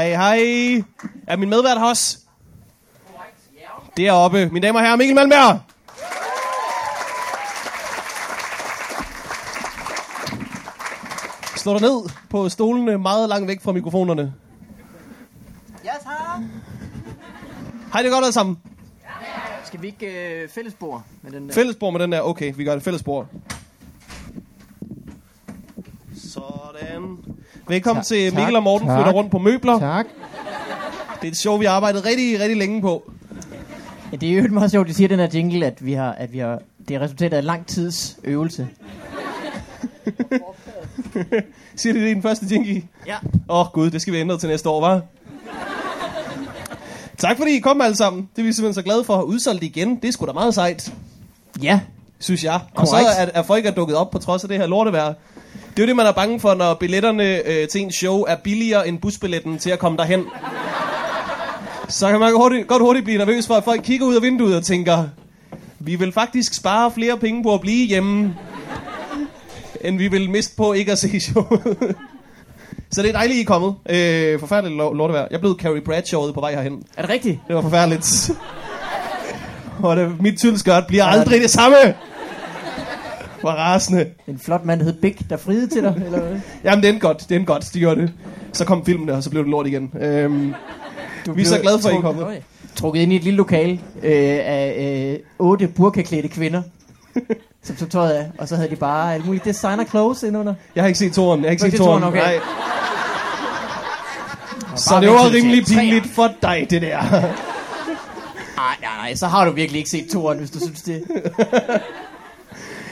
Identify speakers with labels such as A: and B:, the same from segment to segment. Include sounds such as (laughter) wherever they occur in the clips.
A: Hej, hej. Er min medvært her også? Deroppe. Mine damer og herrer, Mikkel Malmberg. Slå dig ned på stolene meget langt væk fra mikrofonerne.
B: Ja, tak.
A: Hej, det er godt alle sammen.
B: Skal vi ikke øh, fællesbord med den der?
A: Fællesbord med den der. Okay, vi gør det fællesbord. Sådan. Velkommen
C: Tak,
A: til
C: tak,
A: Mikkel og Morten
C: tak.
A: flytter rundt på møbler.
C: Tak.
A: Det er et show, vi har arbejdet rigtig, rigtig længe på.
B: Ja, det er jo meget sjovt, at de siger den her jingle, at vi har, at vi har, det er resultatet af lang tids øvelse. (laughs)
A: Siger de det i den første jingle?
B: Ja.
A: Åh oh, gud, det skal vi ændre til næste år, var? Tak fordi I kom alle sammen. Det er vi simpelthen så glade for. Udsolgt igen. Det er sgu da meget sejt,
B: Ja.
A: synes jeg. Og så er, er folk er dukket op på trods af det her lortevejr. Det er jo det, man er bange for, når billetterne øh, til en show er billigere end busbilletten til at komme derhen. Så kan man hurtigt, godt hurtigt blive nervøs for, at folk kigger ud af vinduet og tænker, vi vil faktisk spare flere penge på at blive hjemme, end vi vil miste på ikke at se showet. Så det er dejligt, I er kommet. Øh, forfærdeligt lo- lortevejr. Jeg blev Carrie Bradshaw'et på vej herhen.
B: Er det rigtigt?
A: Det var forfærdeligt. (laughs) Og det, mit tylskørt bliver aldrig det samme. Var rasende.
B: En flot mand, hed Big, der friede til dig, eller hvad? (laughs)
A: Jamen, det endte godt. Det endte godt. De gjorde det. Så kom filmen der, og så blev det lort igen. Øhm, vi er så glade for, at I kommet.
B: Trukket ind i et lille lokal øh, af øh, otte burkaklædte kvinder, (laughs) som tog tøjet af, og så havde de bare alt muligt designer clothes indunder.
A: Jeg har ikke set toren. Jeg har ikke
B: Du
A: set toren.
B: okay.
A: Nej. Så det var rimelig pinligt for dig, det der. (laughs)
B: Nej, nej, nej, så har du virkelig ikke set toren, hvis du synes det.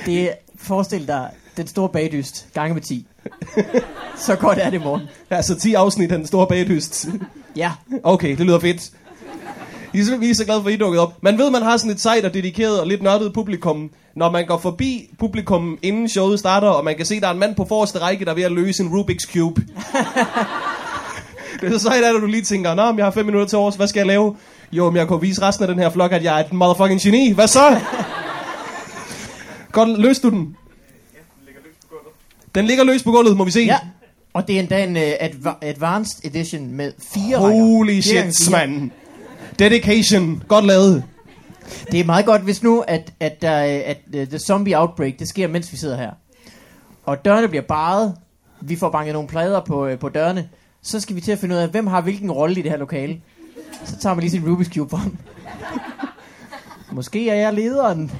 B: Det er, forestil dig, den store bagdyst, gange med 10. (laughs) Så godt er det, morgen.
A: Altså 10 afsnit af den store bagdyst.
B: Ja,
A: Okay, det lyder fedt. Vi er, så, vi er så glade for, at I dukket op. Man ved, man har sådan et sejt og dedikeret og lidt nørdet publikum, når man går forbi publikum, inden showet starter, og man kan se, at der er en mand på forreste række, der er ved at løse en Rubik's Cube. (laughs) det er så sejt, at du lige tænker, Nå, jeg har fem minutter til års, hvad skal jeg lave? Jo, men jeg kunne vise resten af den her flok, at jeg er et motherfucking geni. Hvad så? Godt, løs du den? Den ligger løs på gulvet, må vi se.
B: ja. Og det er endda en uh, adva- advanced edition med fire rækker.
A: Holy
B: gange
A: shit, mand. Dedication. Godt lavet.
B: Det er meget godt, hvis nu, at, at, der, øh, at uh, the zombie outbreak, det sker, mens vi sidder her. Og dørene bliver baret. Vi får banket nogle plader på, uh, på dørene. Så skal vi til at finde ud af, hvem har hvilken rolle i det her lokale. Så tager man lige sin Rubik's Cube frem. (laughs) Måske er jeg lederen.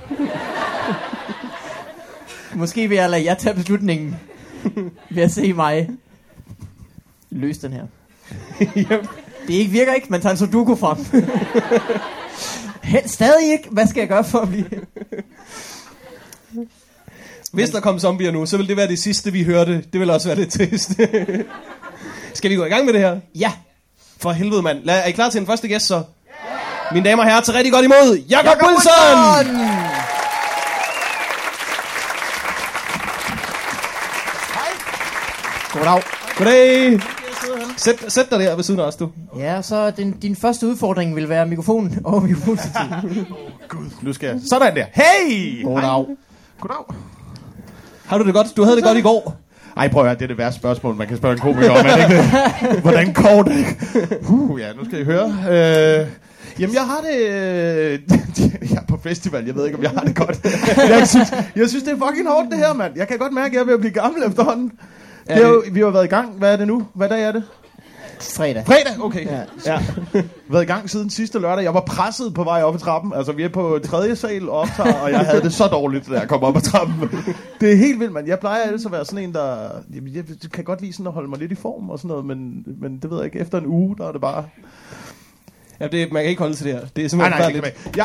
B: Måske vil jeg lade jer tage beslutningen. (laughs) Ved at se mig løse den her. Det ikke virker ikke, man tager en sudoku frem. (laughs) Helt stadig ikke. Hvad skal jeg gøre for at blive...
A: Hvis der kom zombier nu, så vil det være det sidste, vi hørte. Det vil også være lidt trist. (laughs) Skal vi gå i gang med det her?
B: Ja.
A: For helvede, mand. Er I klar til den første gæst, så? Mine damer og herrer, til rigtig godt imod Jakob Wilson!
B: Wilson! Goddag.
A: Goddag! Sæt, sæt dig der ved siden af os, du.
B: Ja, så din, din første udfordring vil være mikrofonen og mikrofonstativet. (laughs)
D: Nu skal jeg... Sådan der. Hey!
B: Goddag.
D: Goddag.
A: Har du det godt? Du havde det godt i går.
D: Ej, prøv at høre, det er det værste spørgsmål, man kan spørge en komiker om, det ikke? (laughs) Hvordan går det? Uh, ja, nu skal I høre. Øh, jamen, jeg har det... Øh, (laughs) jeg er på festival, jeg ved ikke, om jeg har det godt. Jeg synes, jeg synes det er fucking hårdt, det her, mand. Jeg kan godt mærke, at jeg er ved at blive gammel efterhånden. Det er jo, vi har været i gang. Hvad er det nu? Hvad dag er det?
B: Fredag.
D: Fredag? Okay.
B: Ja.
D: ja. (laughs) været i gang siden sidste lørdag. Jeg var presset på vej op ad trappen. Altså, vi er på tredje sal og optager, og jeg havde det så dårligt, da jeg kom op ad trappen. (laughs) Det er helt vildt, mand. Jeg plejer ellers at være sådan en, der... Jamen, jeg kan godt lide sådan at holde mig lidt i form og sådan noget, men, men det ved jeg ikke. Efter en uge, der er det bare...
A: Ja, det, man kan ikke holde til det her. Det er
D: Nej,
A: simpelthen
D: nej, ikke. jeg, jeg,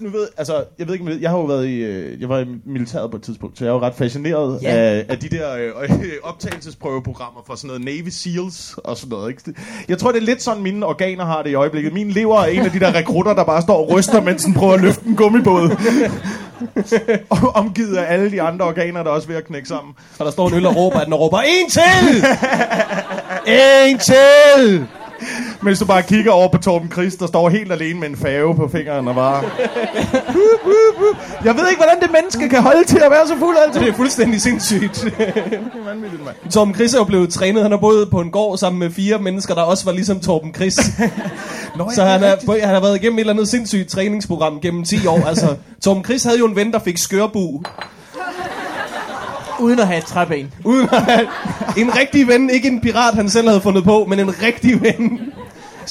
D: nu ved, altså, jeg ved ikke, jeg har jo været i, øh, jeg var i militæret på et tidspunkt, så jeg er jo ret fascineret
B: Ja.
D: af, af de der øh, (laughs) optagelsesprøveprogrammer for sådan noget Navy Seals og sådan noget. Ikke? Jeg tror, det er lidt sådan, mine organer har det i øjeblikket. Min lever er en af de der rekrutter, der bare står og ryster, mens den prøver at løfte en gummibåd. (laughs) og omgivet af alle de andre organer, der er også ved at knække sammen.
A: Og der står en øl og råber, at den råber, en til! (laughs) en til!
D: Mens du bare kigger over på Torben Chris, der står helt alene med en fave på fingeren og bare... Jeg ved ikke, hvordan det menneske kan holde til at være så fuld altid.
A: Det er fuldstændig sindssygt. (laughs) Torben Chris er jo blevet trænet. Han har boet på en gård sammen med fire mennesker, der også var ligesom Torben Chris. (laughs)
D: Nå,
A: Så han, er, han har været igennem et eller andet sindssygt træningsprogram gennem 10 år. Altså, Torben Chris havde jo en ven, der fik skørbu.
B: Uden at have et træben.
A: Uden at have en rigtig ven, ikke en pirat, han selv havde fundet på, men en rigtig ven,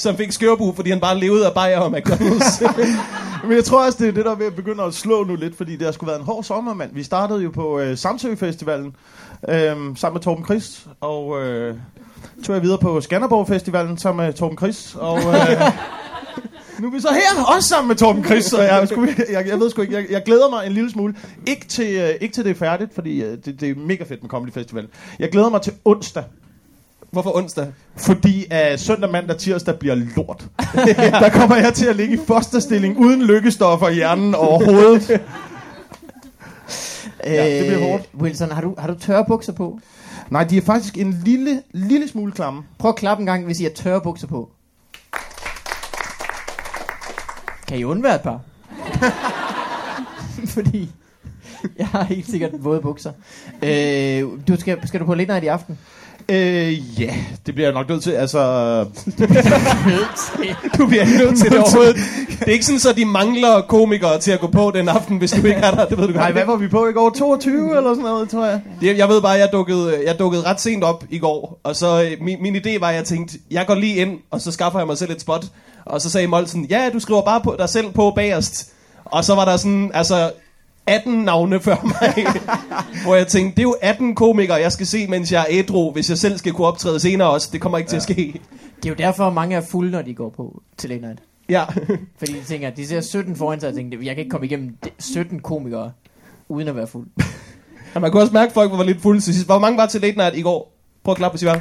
A: som fik skørbu, fordi han bare levede af bajer og McDonald's. (laughs)
D: Men jeg tror også, det er det, der er ved at begynde at slå nu lidt, fordi det har sgu været en hård sommer, mand. Vi startede jo på øh, Samsø Festivalen øh, sammen med Torben Chris, og øh, tog jeg videre på Skanderborg Festivalen sammen med Torben Chris, og... Øh, (laughs) Nu er vi så her, også sammen med Torben Chris, så jeg, sgu, jeg, jeg ved sgu ikke, jeg, jeg glæder mig en lille smule. Ikke til, uh, ikke til det er færdigt, fordi uh, det, det er mega fedt med Comedy Festival. Jeg glæder mig til onsdag,
A: Hvorfor onsdag?
D: fordi uh, søndag, mandag, tirsdag bliver lort. (laughs) Der kommer jeg til at ligge i fosterstilling uden lykkestoffer i hjernen overhovedet. (laughs) Ja, det bliver hårdt.
B: Øh, Wilson, har du, har du tørre bukser på?
D: Nej, de er faktisk en lille, lille smule klamme.
B: Prøv at klappe en gang, hvis I har tørre bukser på. Kan I undvære et par? (laughs) Fordi jeg har helt sikkert våde bukser. Øh, du skal, skal du på night i aften?
D: Øh, ja, det bliver jeg nok nødt til. Altså, (laughs)
A: Du bliver nødt til det (laughs) overhovedet. Det er ikke sådan, så de mangler komikere til at gå på den aften, hvis du ikke er der. Det ved du godt.
D: nej, hvad var vi på i går? 22 eller sådan noget, tror jeg.
A: Det- Jeg ved bare, jeg dukkede, jeg dukkede ret sent op i går, og så øh, min, min idé var, at jeg tænkte, jeg går lige ind, og så skaffer jeg mig selv et spot. Og så sagde Molsen, ja, du skriver bare på dig selv på bagerst. Og så var der sådan, altså 18 navne før mig, (laughs) hvor jeg tænkte, det er jo 18 komikere, jeg skal se, mens jeg er ædru, hvis jeg selv skal kunne optræde senere også. Det kommer ikke til at ske.
B: Det er jo derfor, mange er fulde, når de går på til late night.
A: Ja, (laughs)
B: Fordi de tænker, de ser 17 foran sig og tænker, jeg kan ikke komme igennem de- 17 komikere, uden at være fuld. (laughs)
A: og man kunne også mærke, at folk var lidt fulde til sidst. Hvor mange var til late night i går? Prøv at klappe, hvis I var.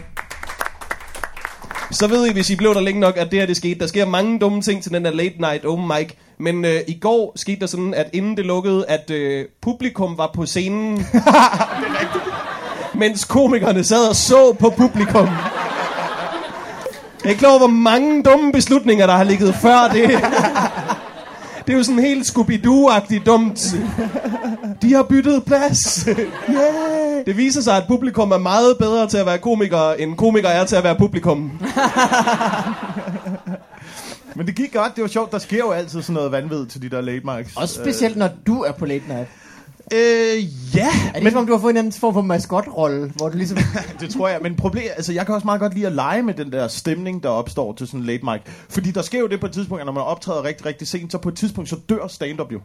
A: Så ved I, hvis I blev der længe nok, at det her det skete. Der sker mange dumme ting til den der late night open mic. Men øh, i går skete der sådan, at inden det lukkede, at øh, publikum var på scenen. det er rigtigt. Mens komikerne sad og så på publikum. Jeg er klar over, hvor mange dumme beslutninger, der har ligget før det. Det er jo sådan helt Scooby-Doo-agtigt dumt. De har byttet plads. Yeah. Det viser sig, at publikum er meget bedre til at være komikere, end komikere er til at være publikum. (laughs)
D: Men det gik godt, det var sjovt. Der sker jo altid sådan noget vanvid til de der late mics.
B: Også specielt, når du er på late night.
D: Øh, ja,
B: Er det men... som om, du har fået en anden form for maskotrolle, hvor du ligesom... (laughs)
D: det tror jeg. Men problem, altså jeg kan også meget godt lide at lege med den der stemning, der opstår til sådan en late mic. Fordi der sker jo det på et tidspunkt, at når man optræder rigtig, rigtig sent, så på et tidspunkt, så dør stand-up jo.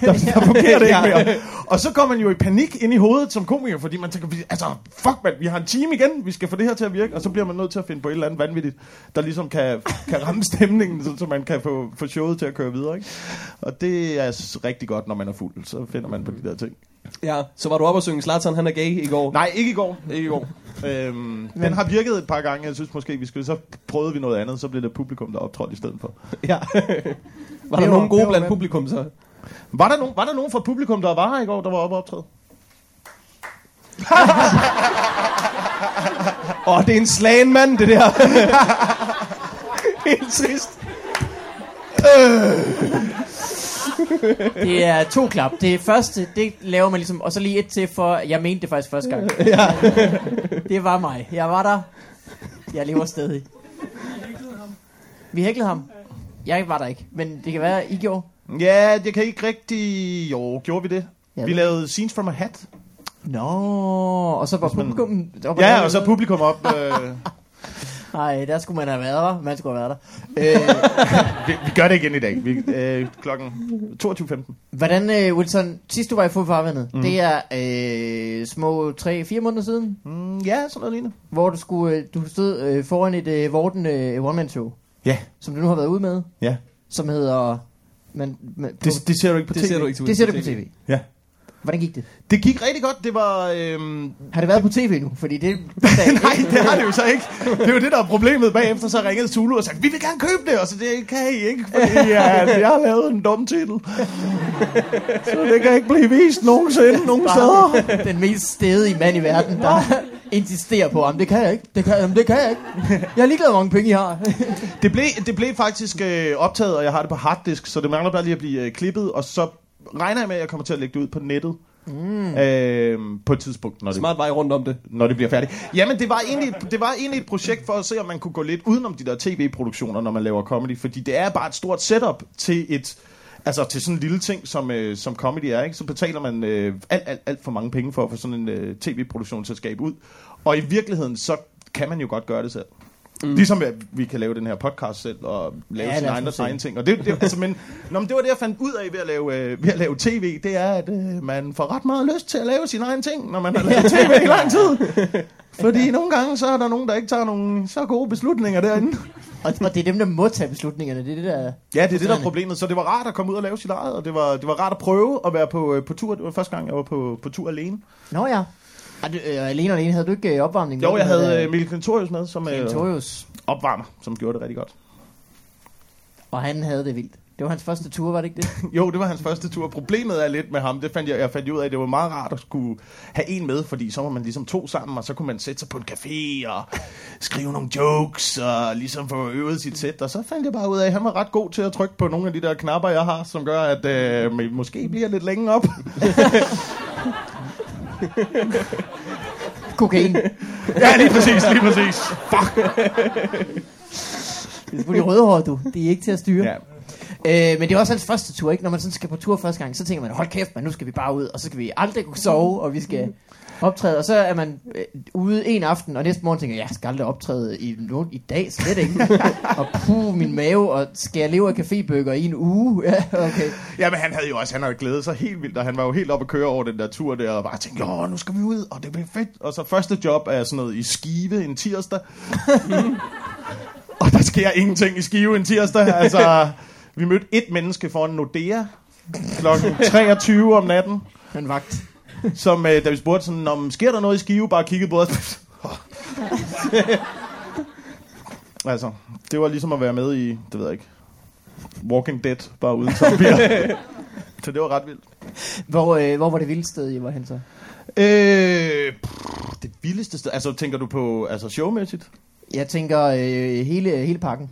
D: Der, der fungerer det ikke mere. Og så går man jo i panik ind i hovedet som komiker, fordi man tænker, altså fuck man, vi har en time igen, vi skal få det her til at virke, og så bliver man nødt til at finde på et eller andet vanvittigt, der ligesom kan, kan ramme (laughs) stemningen, så, så man kan få, få showet til at køre videre. Ikke? Og det er s- rigtig godt, når man er fuld, så finder man på de der ting.
A: Ja, så var du oppe og synge Zlatan, han er gay i går.
D: Nej, ikke i går. Ikke i går. øhm, den har virket et par gange. Jeg synes måske, vi skulle så prøvede vi noget andet, så blev det publikum, der optrådte i stedet for.
A: Ja. (laughs) var der nogen gode blandt publikum så?
D: Var der, nogen, var der nogen fra publikum, der var her i går, der var oppe og optræde? (laughs)
A: Åh, oh, det er en slagen mand, det der. (laughs) Helt trist.
B: Det er to klap. Det første, det laver man ligesom, og så lige et til, for jeg mente det faktisk første gang.
A: Ja.
B: Det var mig. Jeg var der. Jeg lever stadig. Vi hæklede ham. Jeg var der ikke, men det kan være, I gjorde.
D: Ja, det kan ikke rigtig... Jo, gjorde vi det?
B: Ja,
D: vi
B: det-
D: lavede Scenes from a Hat.
B: Nå, og så var
D: man-
B: publikum...
D: Ja, og så publikum op. Øh, (laughs)
B: Nej, der skulle man have været der. Man skulle have været der. (laughs) Øh,
D: vi, vi gør det igen i dag. Vi, øh, klokken 22.15.
B: hvordan, øh, Wilson, sidst du var i fodfarvandet, mm. det er øh, små 3-4 måneder siden,
D: Mm, ja, sådan noget lignende.
B: hvor du skulle, øh, du stod øh, foran et øh, Vorten øh, one-man-show,
D: Ja,
B: som du nu har været ude med,
D: ja.
B: som hedder... Men, men, på,
D: Det, det ser du ikke på
A: Det
D: tv.
A: ser du ikke
B: det ser du på tv.
D: Ja.
B: Hvordan gik det?
D: Det gik rigtig godt. Det var... Øhm,
B: Har det været på tv nu? Fordi det... (laughs)
D: Nej, det har det jo så ikke. Det er jo det, der er problemet bagefter. Så ringede Zulu og sagde, vi vil gerne købe det. Og så det kan I ikke, fordi (laughs) ja, jeg har lavet en dum titel. Så det kan ikke blive vist nogensinde, nogen steder.
B: den mest stedige mand i verden, der insisterer på, at det kan jeg ikke, det kan, jamen, det kan jeg ikke. Jeg er ligeglad, hvor mange penge I har. (laughs)
D: Det blev, det blev faktisk øh, optaget, og jeg har det på harddisk, så det mangler bare lige at blive øh, klippet, og så regner jeg med, at jeg kommer til at lægge det ud på nettet. Mm. Øh, på et tidspunkt, når det,
A: Smart vej rundt om det.
D: når det bliver færdigt. Jamen, det var, egentlig, det var egentlig et projekt for at se, om man kunne gå lidt udenom de der tv-produktioner, når man laver comedy, fordi det er bare et stort setup til et Altså til sådan en lille ting, som, øh, som comedy er, ikke? så betaler man øh, alt, alt, alt for mange penge for at få sådan en øh, tv-produktion til at skabe ud. Og i virkeligheden, så kan man jo godt gøre det selv. Mm. Ligesom at vi kan lave den her podcast selv og lave
B: Ja,
D: ja,
B: lad
D: sin
B: os
D: egen,
B: nu se.
D: egen ting. Og det, det, altså, men, nå, men det var det, jeg fandt ud af ved at lave, øh, ved at lave tv. Det er, at øh, man får ret meget lyst til at lave sin egen ting, når man har lavet tv i lang tid. (laughs) Fordi nogle gange, så er der nogen, der ikke tager nogle så gode beslutninger derinde.
B: Og, og det er dem, der må tage beslutningerne. Det er det, der...
D: Ja, det er det, der er problemet. Så det var rart at komme ud og lave sit eget, og det var, det var rart at prøve at være på, øh, på tur. Det var første gang, jeg var på, på tur alene.
B: Nå ja. Er du, øh, alene og alene, havde du ikke øh, opvarmning?
D: Jo, jeg havde øh, Mikkel Klintorius med som øh,
B: Kentorius.
D: opvarmer, som gjorde det rigtig godt.
B: Og han havde det vildt. Det var hans første tur, var det ikke det? (laughs)
D: Jo, det var hans første tur. Problemet er lidt med ham, det fandt jeg, jeg fandt ud af, at det var meget rart at skulle have en med, fordi så var man ligesom to sammen, og så kunne man sætte sig på en café og skrive nogle jokes og ligesom få øvet sit sæt. Og så fandt jeg bare ud af, at han var ret god til at trykke på nogle af de der knapper, jeg har, som gør, at øh, måske bliver lidt længe op. (laughs)
B: Kokain.
D: ja, lige præcis, lige præcis.
B: Det er selvfølgelig rødhåret, du. Det er ikke til at styre.
D: Ja.
B: Øh, men det er også hans første tur, ikke? Når man sådan skal på tur første gang, så tænker man, hold kæft, man, nu skal vi bare ud, og så skal vi aldrig kunne sove, og vi skal optræde. Og så er man øh, ude en aften, og næste morgen tænker jeg, jeg skal aldrig optræde i, no, i dag, slet ikke. (laughs) og puh, min mave, og skal jeg leve af cafébøger i en uge? (laughs) Ja, okay.
D: Ja, men han havde jo også, han havde glædet sig helt vildt, og han var jo helt oppe at køre over den der tur der, og bare tænkte, jo, nu skal vi ud, og det bliver fedt. Og så første job er sådan noget i Skive en tirsdag. (laughs) og der sker ingenting i Skive en tirsdag. Altså, vi mødte et menneske foran Nordea klokken 23 om natten,
B: En vagt.
D: som øh, da vi spurgte sådan, om sker der noget i Skive, bare kiggede på os. (laughs) altså, det var ligesom at være med i, det ved jeg ikke, Walking Dead, bare uden zombier. (laughs) så det var ret vildt.
B: Hvor, øh, hvor var det vildeste sted, I var hen så?
D: Øh, pff, det vildeste sted, altså tænker du på altså showmæssigt?
B: Jeg tænker øh, hele, hele pakken.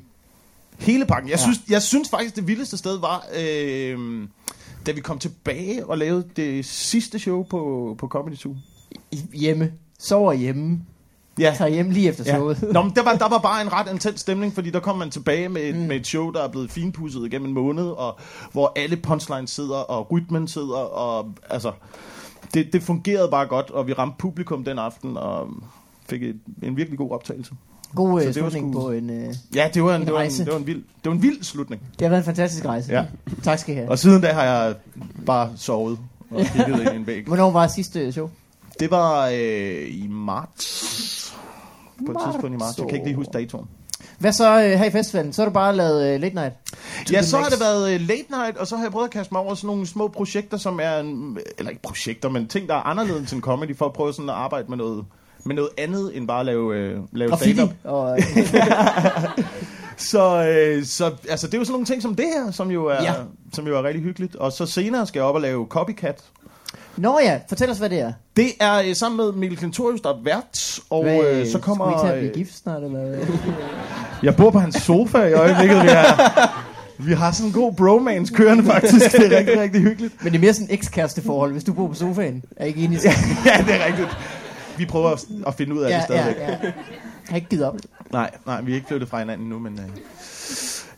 D: Hele pakken. Jeg,
B: Ja.
D: ja. synes, jeg synes faktisk, det vildeste sted var, øh, da vi kom tilbage og lavede det sidste show på, på Comedy Zoo.
B: Hjemme. Sover hjemme.
D: Ja.
B: Tager hjem lige efter showet.
D: Nå, men der var, der var bare en ret intens stemning, fordi der kom man tilbage med et,
B: mm.
D: med et show, der er blevet finpudset igennem en måned, og hvor alle punchlines sidder, og rytmen sidder, og altså, det, det fungerede bare godt, og vi ramte publikum den aften, og fik et, en virkelig god optagelse.
B: God
D: Så
B: øh,
D: det var
B: slutning
D: sgu-
B: på en... Øh,
D: Ja, det var en,
B: En
D: det var en, det var en, vild, det var en vild slutning.
B: det har været en fantastisk rejse.
D: Ja.
B: Tak skal I have.
D: Og siden da har jeg bare sovet og kigget ind i en væg. (laughs)
B: Hvornår var sidste show?
D: Det var øh, i marts. På et tidspunkt i marts. Jeg kan ikke lige huske datoen.
B: Hvad så øh, her i festivalen? Så har du bare lavet øh, late night?
D: Ja, så har
B: max.
D: det været øh, late night, og så har jeg prøvet at kaste mig over sådan nogle små projekter, som er, en, eller ikke projekter, men ting, der er anderledes end comedy, for at prøve sådan at arbejde med noget, med noget andet, end bare at lave, øh, lave stand-up.
B: Og, øh, (laughs)
D: Så, øh, så altså, det er jo sådan nogle ting som det her, som jo, er,
B: Ja.
D: som jo er rigtig hyggeligt. Og så senere skal jeg op og lave Copycat.
B: Nå ja, fortæl os, hvad det er.
D: Det er øh, sammen med Mikkel Klintorius, der er vært, og
B: hvad,
D: øh, så kommer...
B: Skal vi tage at blive gift snart, eller hvad? (laughs)
D: Jeg bor på hans sofa i øjeblikket. Vi har, vi har sådan en god bromance kørende faktisk. Det er rigtig, rigtig hyggeligt.
B: Men det er mere sådan et eks-kæresteforhold, hvis du bor på sofaen. Er ikke enig? (laughs)
D: Ja, det er rigtigt. Vi prøver at, at finde ud af
B: ja,
D: det stadigvæk.
B: ja. Jeg har ikke givet op.
D: Nej, nej, vi er ikke flyttet fra hinanden nu, men... Øh,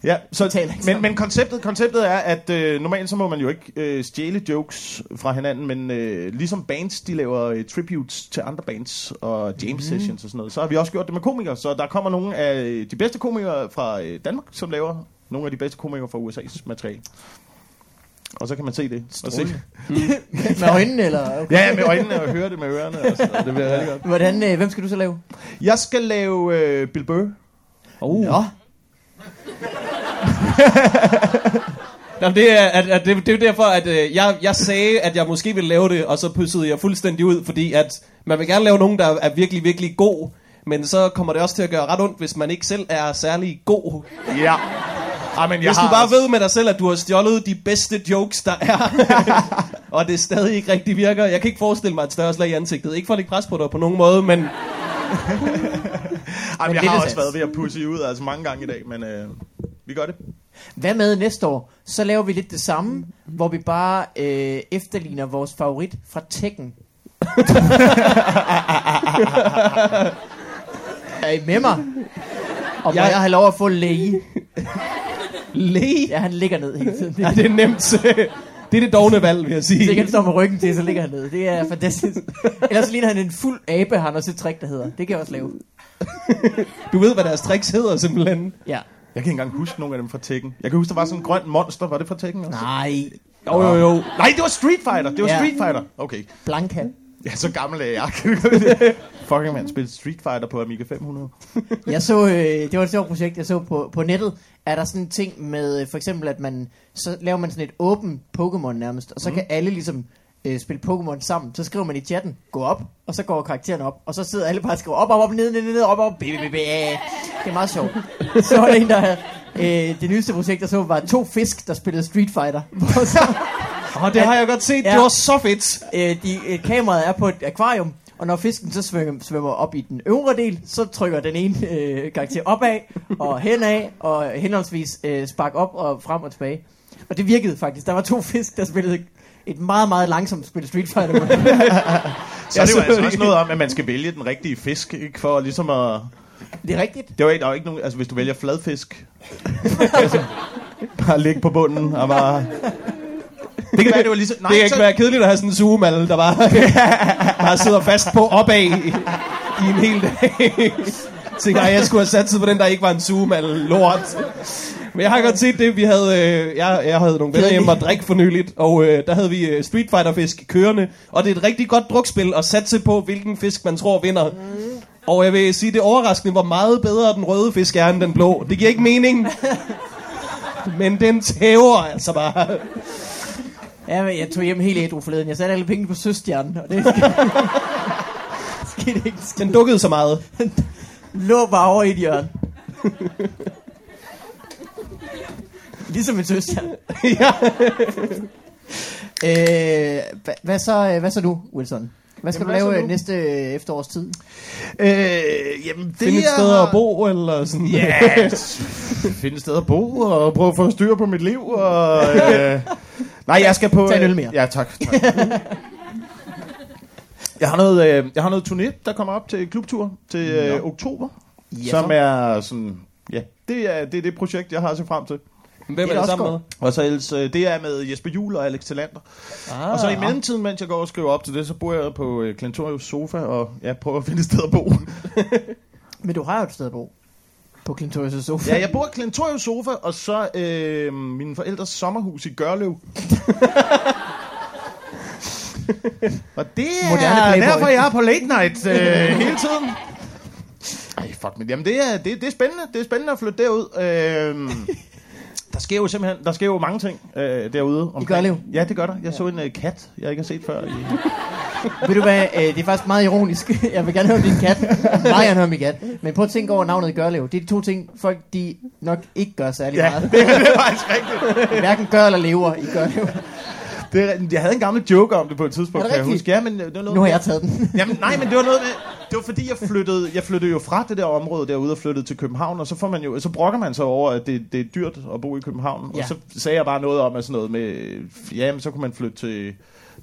D: ja, så, men, men konceptet, konceptet er, at øh, normalt så må man jo ikke øh, stjæle jokes fra hinanden, men øh, ligesom bands, de laver øh, tributes til andre bands og jam
B: Mhm.
D: sessions og sådan noget, så har vi også gjort det med komikere. Så der kommer nogle af de bedste komikere fra øh, Danmark, som laver nogle af de bedste komikere fra USA's materiale. Og så kan man se det. Og se,
B: Strålende. (laughs) Med øjnene, eller? Okay.
D: ja, med øjnene og høre det med ørerne. Og det bliver rigtig godt.
B: Hvordan, øh, hvem skal du så lave?
D: Jeg skal lave øh, Bill Burr.
A: Oh.
B: Nå,
A: Nå, det, er, at, at det, det er jo derfor, at øh, jeg, jeg sagde, at jeg måske ville lave det, og så pussede jeg fuldstændig ud, fordi at man vil gerne lave nogen, der er virkelig, virkelig god, men så kommer det også til at gøre ret ondt, hvis man ikke selv er særlig god.
D: Ja. Ah, men jeg
A: Hvis du
D: har
A: bare
D: også-
A: ved med dig selv, at du har stjålet de bedste jokes, der er, (laughs) og det stadig ikke rigtig virker. Jeg kan ikke forestille mig et større slag i ansigtet. Ikke for at lægge pres på dig på nogen måde, men (laughs)
D: Ej, men jeg har også
B: sats.
D: været ved at pusse ud altså mange gange i dag, men øh, vi gør det.
B: Hvad med næste år? Så laver vi lidt det samme, hvor vi bare øh, efterligner vores favorit fra Tekken. (laughs) er I med mig? Og må
A: Jeg-
B: jeg have lov at få læge?
A: Læge?
B: Ja, han ligger ned hele tiden.
A: Ja, det er nemt. (laughs) Det er det dogne valg, vil jeg sige.
B: han står med ryggen til, så ligger han ned. Det er fantastisk. Ellers ligner han en fuld abe, har han også et trick, der hedder. Det kan jeg også lave. (laughs)
A: Du ved, hvad deres tricks hedder, simpelthen.
B: Ja.
D: Jeg kan ikke engang huske nogle af dem fra Tekken. Jeg kan huske, der var sådan en grøn monster. Var det fra Tekken også?
B: Nej.
A: Jo, jo, jo.
D: Nej, det var Street Fighter. Det var
B: Ja.
D: Street Fighter. Okay.
B: Blanka.
D: Ja, så gammel er jeg. (laughs) Fucking man, spillede Street Fighter på Amiga 500. (laughs)
B: Jeg så, øh, det var et sjovt projekt, jeg så på, på nettet, er der sådan en ting med, øh, for eksempel at man, så laver man sådan et åbent Pokémon nærmest, og så mm. kan alle ligesom øh, spille Pokémon sammen. Så skriver man i chatten, gå op, og så går karakteren op, og så sidder alle bare og skriver op, op, op, ned, ned, ned, ned, op, op, bæ, bæ, bæ. Det er meget sjovt. Så var der en, der havde, øh, det nyeste projekt, jeg så, var to fisk, der spillede Street Fighter. (laughs) Hvor så,
A: Åh, det har jeg godt set.
B: Ja.
A: Det var så fedt.
B: øh, de, øh, kameraet er på et akvarium, og når fisken så svømmer, svømmer op i den øvre del, så trykker den ene øh, karakter opad og henad, og henholdsvis øh, spark op og frem og tilbage. Og det virkede faktisk. Der var to fisk, der spillede et meget, meget langsomt spil Street Fighter. (laughs)
D: Så det jo altså også noget om, at man skal vælge den rigtige fisk, ikke? For ligesom at...
B: det er rigtigt.
D: Det var ikke, der var ikke nogen... Altså, hvis du vælger fladfisk... (laughs) altså, bare ligge på bunden og bare... Det kan være, det var ligesom...
A: Nej, det kan ikke være kedeligt at have sådan en zoomalle, der bare, (laughs) bare sidder fast på opad i, i en hel dag. Tænker, jeg skulle have satset på den, der ikke var en zoomalle lort. Men jeg har godt set det, vi havde, øh, jeg, jeg havde nogle venner hjemme og drikke for nyligt, og øh, der havde vi øh, Street Fighter fisk kørende, og det er et rigtig godt drukspil at satse på, hvilken fisk man tror vinder. Og jeg vil sige, det er overraskende, hvor meget bedre den røde fisk er end den blå. Det giver ikke mening. Men den tæver altså bare.
B: Ja, men jeg tog hjem helt ædru forleden. Jeg satte alle pengene på søstjernen, og det (laughs) skete ikke.
A: Den dukkede så meget.
B: Lå bare over i et hjørne. ligesom en søstjerne. (laughs)
A: ja.
B: Øh, hva- hvad, så, øh, hvad så nu, Wilson? Hvad skal
D: Jamen,
B: du lave
D: nu?
B: næste øh, efterårs tid?
D: Øh, jamen, det
A: Finde et
D: er-
A: sted at bo, eller sådan.
D: Ja, (laughs) finde et sted at bo og prøve at få styr på mit liv. Og, øh, nej, jeg skal på...
B: Tag en øl
D: øh,
B: mere.
D: Ja, tak. tak. (laughs) jeg, har noget, øh, jeg har noget turné, der kommer op til klubtur til øh, oktober.
B: Ja,
D: som er sådan... Ja, det er, det er det projekt, jeg har at se frem til.
A: Hvem er det sammen med?
D: Og så ellers, øh, det er med Jesper Juhl og Alex Talander.
A: Ah,
D: Og så i mellemtiden, mens jeg går og skriver op til det, så bor jeg på øh, Klentorius sofa og ja, prøver at finde et sted at bo. (laughs) (laughs)
B: Men du har jo et sted at bo. På Clintorius' sofa.
D: Ja, jeg bor i Klentorius sofa, og så øh, mine forældres sommerhus i Gørlev. (laughs) og det
B: Moderne
D: er
B: Playboy.
D: derfor, jeg er på late night øh, hele tiden. Ej, fuck men Jamen, det er, det, det er spændende. Det er spændende at flytte derud. Øh, der sker jo simpelthen der sker jo mange ting øh, derude. omkring.
B: Gørlev?
D: Ja, det gør der. Jeg så en øh, kat, jeg ikke har set før. I, (laughs)
B: Ved du hvad, øh, det er faktisk meget ironisk. (laughs) Jeg vil gerne høre om din kat. Meget gerne høre om min kat. Men prøv at tænke over navnet Gørlev. Det er de to ting, folk de nok ikke gør særlig
D: ja,
B: meget. (laughs)
D: det er faktisk rigtigt.
B: Hverken gør eller lever i Gørlev.
D: Det, er- jeg havde en gammel joke om det på et tidspunkt,
B: Er det
D: kan jeg
B: rigtigt?
D: huske. Ja, men det var noget
B: Nu har jeg taget den. (laughs)
D: Jamen, nej, men det var noget med, det var fordi, jeg flyttede, jeg flyttede jo fra det der område derude og flyttede til København, og så får man jo, så brokker man sig over, at det, det er dyrt at bo i København.
B: Ja.
D: Og så sagde jeg bare noget om, at sådan noget med, ja, men så kunne man flytte til,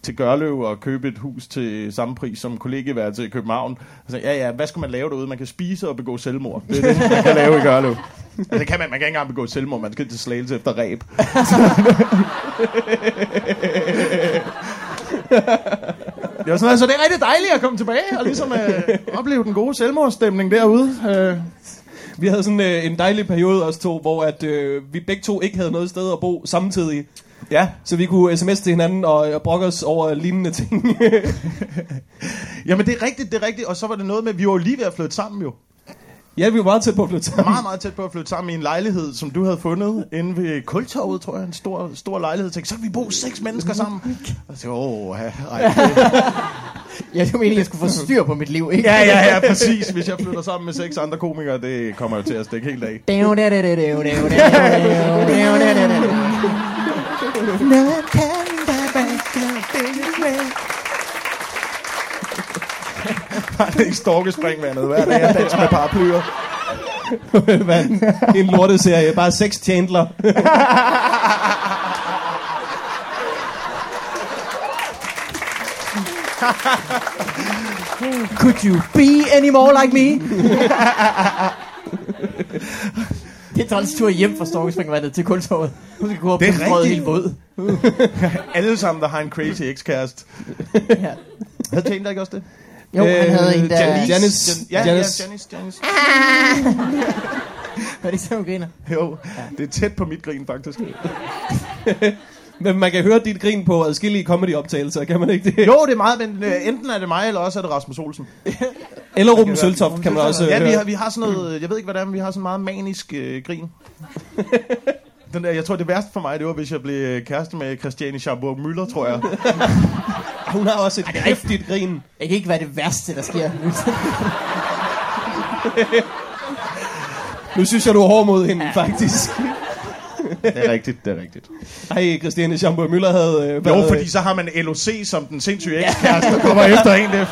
D: til Gørlev og købe et hus til samme pris som kollegeværelse i København. Altså, så, ja, ja, hvad skal man lave derude? Man kan spise og begå selvmord. Det er det, man kan lave i Gørlev. Altså, det kan man, man kan ikke engang begå selvmord, man skal til slagelse efter ræb. (laughs) Det var sådan, altså, det er rigtig dejligt at komme tilbage og ligesom øh, opleve den gode selvmordsstemning derude. Øh.
A: Vi havde sådan øh, en dejlig periode os to, hvor at, øh, vi begge to ikke havde noget sted at bo samtidig.
D: Ja.
A: Så vi kunne sms til hinanden og, og brokke os over lignende ting.
D: Jamen, det er rigtigt, det er rigtigt. Og så var det noget med, at vi var lige ved at flytte sammen jo.
A: ja, vi var meget tæt på at flytte sammen.
D: Meget, meget tæt på at flytte sammen i en lejlighed, som du havde fundet inde ved Kultorvet, tror jeg. En stor, stor lejlighed. Jeg tænkte, så kan vi bo seks mennesker sammen. Og så åh, ja, ej,
B: Ja, det var at jeg skulle få styr på mit liv, ikke?
D: ja, ja, ja, præcis. Hvis jeg flytter sammen med seks andre komikere, det kommer jo til at stikke helt af. (laughs) bare i storkespringvandet hver dag og dans med paraplyer. (laughs)
A: Hvad? en lorteserie. Bare seks Chandler. (laughs)
B: Could you be any more like me? Det er Trans tur hjem fra Storkespringvandet til kultorvet. Hun skal gå op
D: Det er rigtigt.
B: helt våd. (laughs)
D: Alle sammen, der har en crazy ekskæreste.
B: Ja.
D: Havde Chandler ikke også det?
B: Jo, øh, han havde en, der...
A: Janice. Janice.
D: Jan- ja,
A: Janice.
D: ja, Janice, Janice. (laughs)
B: Var det ikke sådan, hun griner?
D: Jo, det er tæt på mit grin, faktisk. (laughs)
A: Men man kan høre dit grin på adskillige comedy-optagelser, kan man ikke det?
D: Jo, det er meget, men øh, enten er det mig, eller også er det Rasmus Olsen. (laughs)
A: Eller Ruben Søltoft kan man også
D: Ja,
A: høre.
D: vi har, vi har sådan noget, jeg ved ikke hvordan, men vi har sådan meget manisk øh, grin. (laughs) Den der, jeg tror, det værste for mig, det var, hvis jeg blev kæreste med Christiane Schamburg Møller, tror jeg. (laughs)
A: Hun har også et hæftigt grin.
B: Det kan ikke være det værste, der sker.
A: Nu synes jeg, du er hård mod hende, faktisk.
D: Det er rigtigt, det er rigtigt.
A: Ej, Christiane Schamburg Møller havde øh,
D: Jo, fordi så har man LOC som den sindssyge ekskæreste, der kommer (laughs) efter en. Det.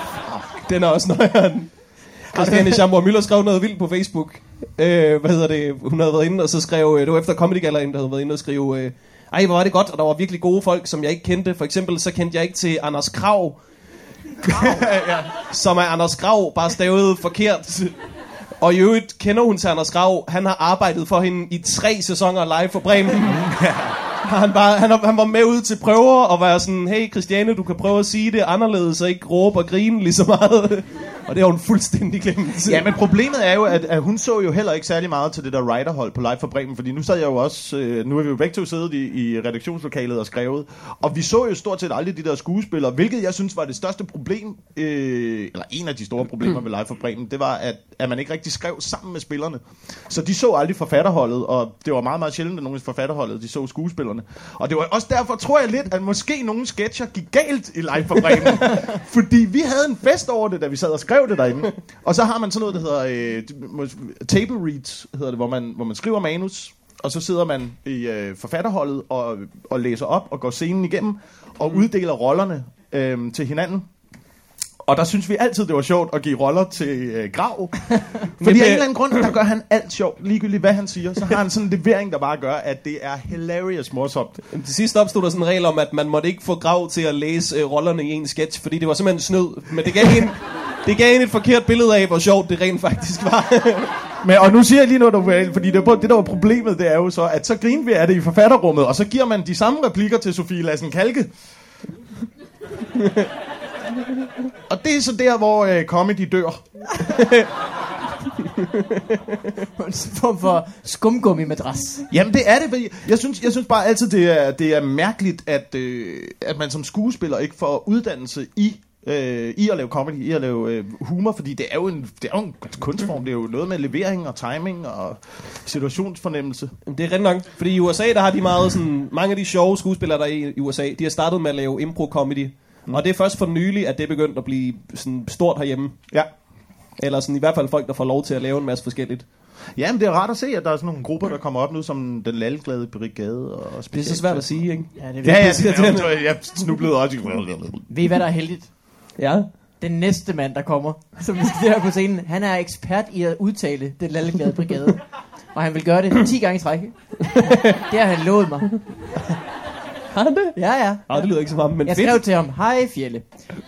A: Den er også nøjeren. Christiane Schamburg Møller skrev noget vildt på Facebook. Øh, hvad hedder det? Hun havde været inde, og så skrev... Øh, det var efter Comedy Gallerian, der havde været inde og skrive... Øh, ej, hvor var det godt, og der var virkelig gode folk, som jeg ikke kendte. For eksempel, så kendte jeg ikke til Anders Krav.
D: ja. (laughs)
A: Som er Anders Grav, bare stavet forkert. Og i øvrigt kender hun til Anders Grav. Han har arbejdet for hende i tre sæsoner live for Bremen. (laughs) Han, bare, han, han var med ud til prøver og var sådan, hey Christiane, du kan prøve at sige det anderledes og ikke råbe og grine lige så meget. Og det har hun fuldstændig glemt.
D: Ja, men problemet er jo, at, at hun så jo heller ikke særlig meget til det der writerhold på Live for Bremen, fordi nu sad jeg jo også, øh, nu er vi jo begge to siddet i, i redaktionslokalet og skrevet, og vi så jo stort set aldrig de der skuespillere, hvilket jeg synes var det største problem, øh, eller en af de store problemer ved Live for Bremen, det var, at, at man ikke rigtig skrev sammen med spillerne. Så de så aldrig forfatterholdet, og det var meget, meget sjældent, at nogen forfatterholdet, de så skuespillerne. Og det var også derfor, tror jeg lidt, at måske nogle sketcher gik galt i Live for Bremen, (laughs) fordi vi havde en fest over det, da vi sad og skrev det derinde. Og så har man sådan noget, der hedder øh, table reads, hedder det, hvor man, hvor man skriver manus, og så sidder man i øh, forfatterholdet og, og læser op og går scenen igennem og uddeler rollerne øh, til hinanden. Og der synes vi altid, det var sjovt at give roller til øh, Grav. (laughs) Fordi af en eller anden grund, der gør han alt sjovt, ligegyldigt hvad han siger. Så har han sådan en levering, der bare gør, at det er hilarious morsomt.
A: Jamen, Til sidst opstod der sådan en regel om, at man måtte ikke få Grav til at læse øh, rollerne i en sketch, fordi det var simpelthen snød. Men det gav en, det gav en et forkert billede af, hvor sjovt det rent faktisk var. (laughs)
D: Men, og nu siger jeg lige noget, der var, fordi det, det der var problemet, det er jo så, at så griner vi af det i forfatterrummet, og så giver man de samme replikker til Sofie Lassen Kalke. og det er så der, hvor øh, comedy dør. (laughs)
B: En form for skumgummi-madras.
D: Jamen det er det, fordi jeg synes, jeg synes bare altid, det er, det er mærkeligt, at, øh, at man som skuespiller ikke får uddannelse i øh, i at lave comedy, i at lave øh, humor, fordi det er, jo en, det er jo en kunstform, det er jo noget med levering og timing og situationsfornemmelse.
A: Jamen, det er rent nok, fordi i USA, der har de meget sådan, mange af de sjove skuespillere, der er i, USA, de har startet med at lave impro-comedy. Mm. Og det er først for nylig, at det er begyndt at blive sådan stort herhjemme.
D: Ja.
A: Eller sådan i hvert fald folk, der får lov til at lave en masse forskelligt.
D: Ja, men det er rart at se, at der er sådan nogle grupper, der kommer op nu, som den lalglade brigade og
A: Det er så svært at sige, ikke?
B: Ja, det
D: Ja, ja,
A: Det er
D: jeg, jeg snublede også.
B: Ved I, hvad der er heldigt?
A: Ja. Den
B: næste mand, der kommer, som vi skal her på scenen, han er ekspert i at udtale den lalleglade brigade. Og han vil gøre det 10 gange i træk. Det har han lovet mig.
A: Har han det?
B: Ja, ja.
A: Nej, det lyder ikke så meget, men
B: Jeg
A: fedt.
B: skrev til ham, hej Fjelle.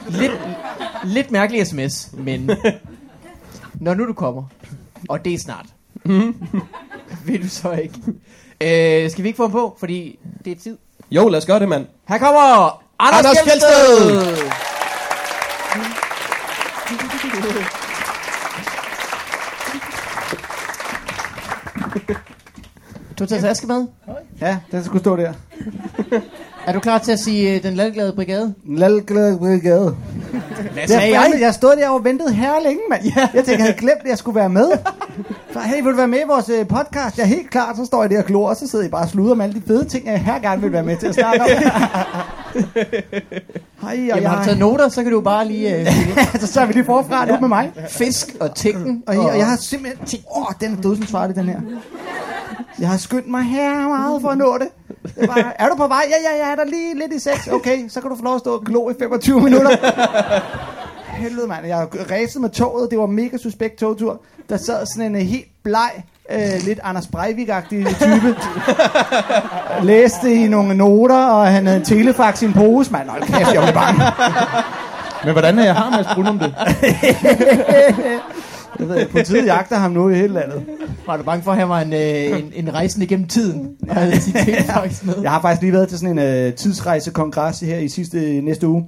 B: Lidt, lidt mærkelig sms, men når nu du kommer, og det er snart, vil du så ikke? Øh, skal vi ikke få ham på, fordi det er tid.
A: Jo, lad os gøre det, mand.
B: Her kommer Anders,
A: Anders
B: Fjeldsted!
A: Fjeldsted!
B: Du har taget taske med.
C: Ja, den skulle stå der. (laughs)
B: Er du klar til at sige øh, den lalglade brigade?
C: Lalglade brigade.
B: Hvad
C: Det er fandme, jeg stod der og ventede her længe, mand. Ja. Jeg tænkte, jeg havde glemt, at jeg skulle være med. Så, hey, vil du være med i vores øh, podcast? Jeg er helt klar, så står jeg der og glor, og så sidder I bare og sluder med alle de fede ting, jeg her gerne vil være med til at snakke om. (laughs) Hej, og
B: Jamen, har du
C: jeg...
B: taget noter, så kan du bare lige... Øh, (laughs)
C: så tager vi lige forfra nu med mig.
B: fisk og tækken.
C: Og, jeg, og jeg har simpelthen tænkt, åh, den er dødsens farlig, den her. Jeg har skyndt mig her meget for at nå det. det er, bare, er du på vej? Ja, ja, ja, er der lige lidt i sex. Okay, så kan du få lov at stå og glo i 25 minutter. helvede, mand. Jeg racede med toget. Det var mega suspekt togtur. Der sad sådan en øh, helt bleg, øh, lidt Anders Breivik-agtig type. (laughs) Læste i nogle noter, og han havde en telefax i en pose, mand. Hold kæft, jeg blev bange. (laughs)
D: Men hvordan er jeg har Mads Brun om det? (laughs)
C: Jeg ved, politiet jagter ham nu i hele landet.
B: Var du bange for, at han var en, øh, en, en rejsende igennem tiden? Og havde sit telefax med?
C: Jeg har faktisk lige været til sådan en øh, tidsrejsekongres her i sidste næste uge.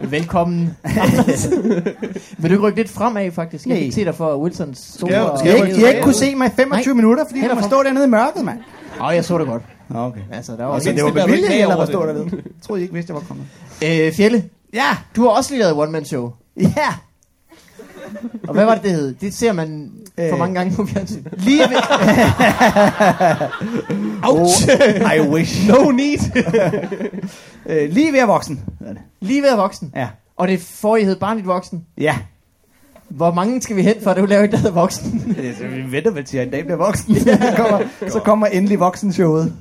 B: Velkommen. (laughs) Vil du ikke rykke lidt fremad, faktisk? Jeg kan se dig for Wilsons sofa.
D: Skal jeg- skal
C: Jeg
D: jeg
C: ikke, har ikke kunne se mig i 25
B: Nej.
C: minutter, fordi jeg må stå dernede i mørket, mand.
B: Åh, jeg så det godt.
C: Okay.
B: Altså, der var
C: Og så
A: mindst
C: det var
A: du
C: bevilligt,
A: ikke
C: eller hvad stod
A: det.
C: der ved? Jeg troede I ikke vidste, jeg var kommet.
B: Øh, Fjelle,
C: Ja,
B: du har også lige lavet one-man-show.
C: ja.
B: Og hvad var det, det hed? Det ser man for
C: Øh.
B: mange gange på fjernsyn.
C: Lige ved... (laughs)
A: Ouch!
C: Oh, I wish.
A: no need! (laughs)
C: Øh, lige ved at voksen.
B: Lige ved at voksen.
C: Ja.
B: Og det forrige hed Barnligt Voksen.
C: Ja.
B: Hvor mange skal vi hen, for at du laver et, der hedder Voksen? (laughs)
C: Øh, så Vi venter vel til, at en dag bliver voksen. så, kommer, så kommer endelig voksenshowet,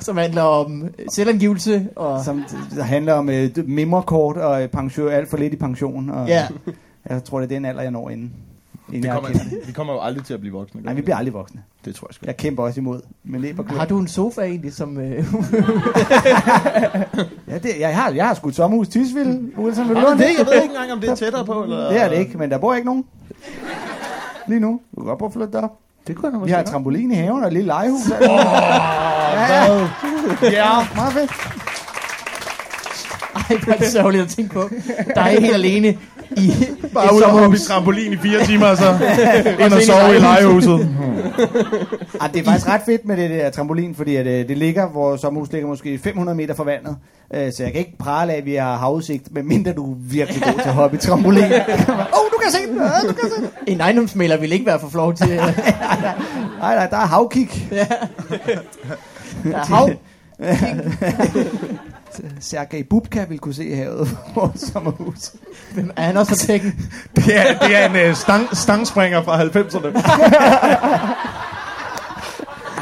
B: Som handler om selvangivelse og...
C: som der handler om øh, mimmerkort og øh, pension, alt for lidt i pension. Og
B: Ja.
C: Jeg tror, det er den alder, jeg når inden. inden
D: Vi
C: jeg
D: kommer,
C: det.
D: vi kommer jo aldrig til at blive voksne.
C: Nej, vi bliver aldrig voksne.
D: Det tror jeg sgu.
C: Jeg kæmper også imod. Men og klør.
B: Har du en sofa egentlig, som... Øh, (laughs)
C: Ja, det, jeg, har, jeg har sgu et sommerhus i vil du
D: Nå,
C: låne
D: det, jeg ved ikke engang, om det er tættere på. Eller?
C: Det er det ikke, men der bor ikke nogen. Lige nu. Du kan godt prøve at flytte derop.
D: Det kunne jeg
C: Vi har et trampolin i haven og et lille legehus. Oh,
D: Ja,
C: ja, meget fedt. (laughs)
B: ej, det er det sørgeligt at tænke på. Der er helt alene i
D: Bare ud og hoppe i trampolin i fire timer, og så (laughs) ind og sove i
B: legehuset.
D: legehuset.
C: Ej, det er faktisk ret fedt med det der trampolin, fordi at, øh, det ligger, vores sommerhus ligger måske 500 meter fra vandet. Øh, så jeg kan ikke prale af, at vi har havudsigt, medmindre du er virkelig god til at hoppe i trampolin. (laughs) Åh, oh, du kan se den! Ja, du kan se den!
B: En ejendomsmælder vil ikke være for flov til...
C: Nej, nej, der er havkig.
B: Der er hav.
C: Sergej Bubka vil kunne se havet på vores sommerhus.
B: Hvem Er han også tækken?
D: Det er, det er en uh, stang, stangspringer fra 90'erne. (laughs)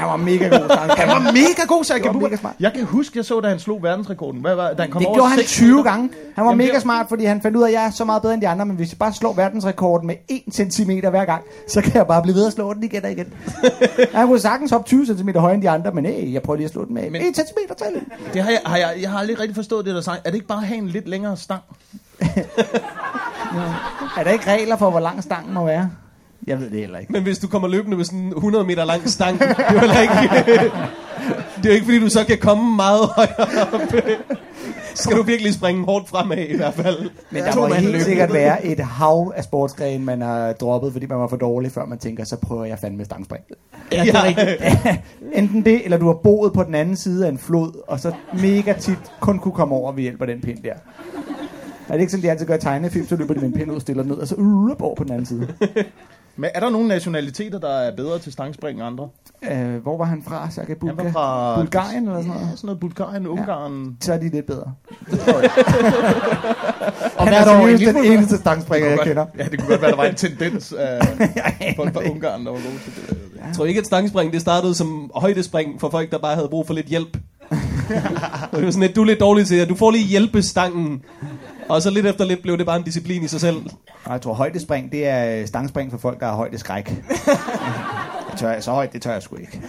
C: Han var mega god. Han
D: Han var mega god,
C: mega smart.
D: Jeg kan huske, jeg så, da han slog verdensrekorden. Hvad var, da han kom
C: Det
D: over
C: gjorde han
D: 6
C: 20
D: meter.
C: gange. Han var
D: Jamen,
C: mega smart, fordi han fandt ud af, at jeg er så meget bedre end de andre, men hvis jeg bare slår verdensrekorden med 1 cm hver gang, så kan jeg bare blive ved at slå den igen og igen. (laughs) han kunne sagtens hoppe 20 cm højere end de andre, men hey, jeg prøver lige at slå den med
D: Men-
C: 1 cm til.
D: Det har jeg, har jeg, jeg har aldrig rigtig forstået det der sang. Er det ikke bare at have en lidt længere stang? (laughs)
C: Er der ikke regler for, hvor lang stangen må være? Jeg ved det heller ikke.
A: Men hvis du kommer løbende med sådan en 100 meter lang stang, det er jo heller ikke... det er jo ikke, fordi du så kan komme meget højere op. Skal du virkelig springe hårdt fremad i hvert fald.
C: Men der
B: To
C: må helt
B: løbende.
C: sikkert være et hav af sportsgrene, man har droppet, fordi man var for dårlig, før man tænker, så prøver jeg fandme stangspring.
B: Ja, det er rigtigt.
C: Enten det, eller du har boet på den anden side af en flod, og så mega tit kun kunne komme over ved hjælp af den pind der. Er det ikke sådan, de altid gør i tegnefilm, så løber de med en pind ud, stiller den ned, og så uh, over på den anden side.
D: Men er der nogle nationaliteter, der er bedre til stangspring end andre?
C: Øh, hvor var han fra, Sergej
D: Han
C: Bubka?
D: var fra...
C: Bulgarien eller sådan
D: Ja,
C: noget?
D: sådan noget Bulgarien, Ungarn.
C: Så er de lidt bedre. (laughs)
B: Og
C: Han
B: hvert
C: er
B: år en
C: seriøst den eneste stangspringer, jeg kender.
D: Ja, det kunne godt være, der var en tendens (laughs) af
C: Jeg
D: folk fra
C: det.
D: Ungarn, der var gode til det.
A: Jeg tror ikke, at stangspring det startede som højdespring for folk, der bare havde brug for lidt hjælp. (laughs) det var sådan lidt, du er lidt dårlig til det. Du får lige hjælpestangen. Og så lidt efter lidt blev det bare en disciplin i sig selv.
C: Og jeg tror, højdespring, det er stangspring for folk, der har højdeskræk. Det tør jeg, så højt, det tør jeg sgu ikke.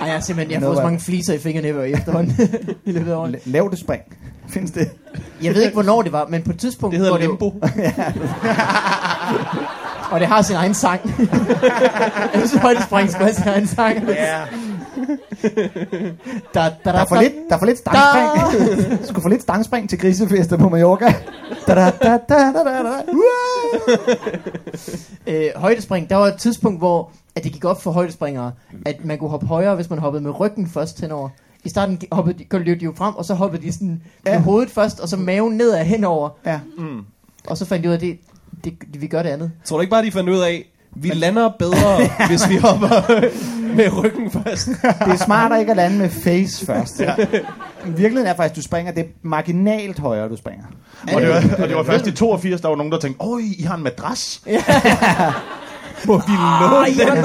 B: Ej, jeg har simpelthen jeg har fået så mange fliser i fingrene i efterhånden. (laughs) I løbet af året.
C: La- Lav det spring. Findes det?
B: Jeg ved ikke, hvornår det var, men på et tidspunkt...
A: Det hedder
B: hvor
A: limbo. (laughs)
B: Og det har sin egen sang. (laughs) jeg synes, højdespring skal have sin egen sang.
C: Ja.
B: Da, (laughs) da, da,
C: Der er for lidt, der er for lidt stangspring. (laughs) Skulle få lidt stangspring til grisefester på Mallorca. Da, da, da, da, da, da, da.
B: øh, højdespring, der var et tidspunkt, hvor at det gik op for højdespringere, at man kunne hoppe højere, hvis man hoppede med ryggen først henover. I starten hoppede de, løb de jo frem, og så hoppede de sådan med
C: Ja.
B: hovedet først, og så maven nedad henover.
C: Ja.
B: Og så fandt de ud af, at det, det, vi gør det andet.
A: Tror du ikke bare, de fandt ud af, vi lander bedre, (laughs) hvis vi hopper med ryggen først?
C: Det er smartere ikke at lande med face først. Ja. Virkeligheden er faktisk, at du springer, det er marginalt højere, du springer.
D: Og det, var, og det var først i 82, der var nogen, der tænkte, åh, I har en madras.
A: Må vi låne den?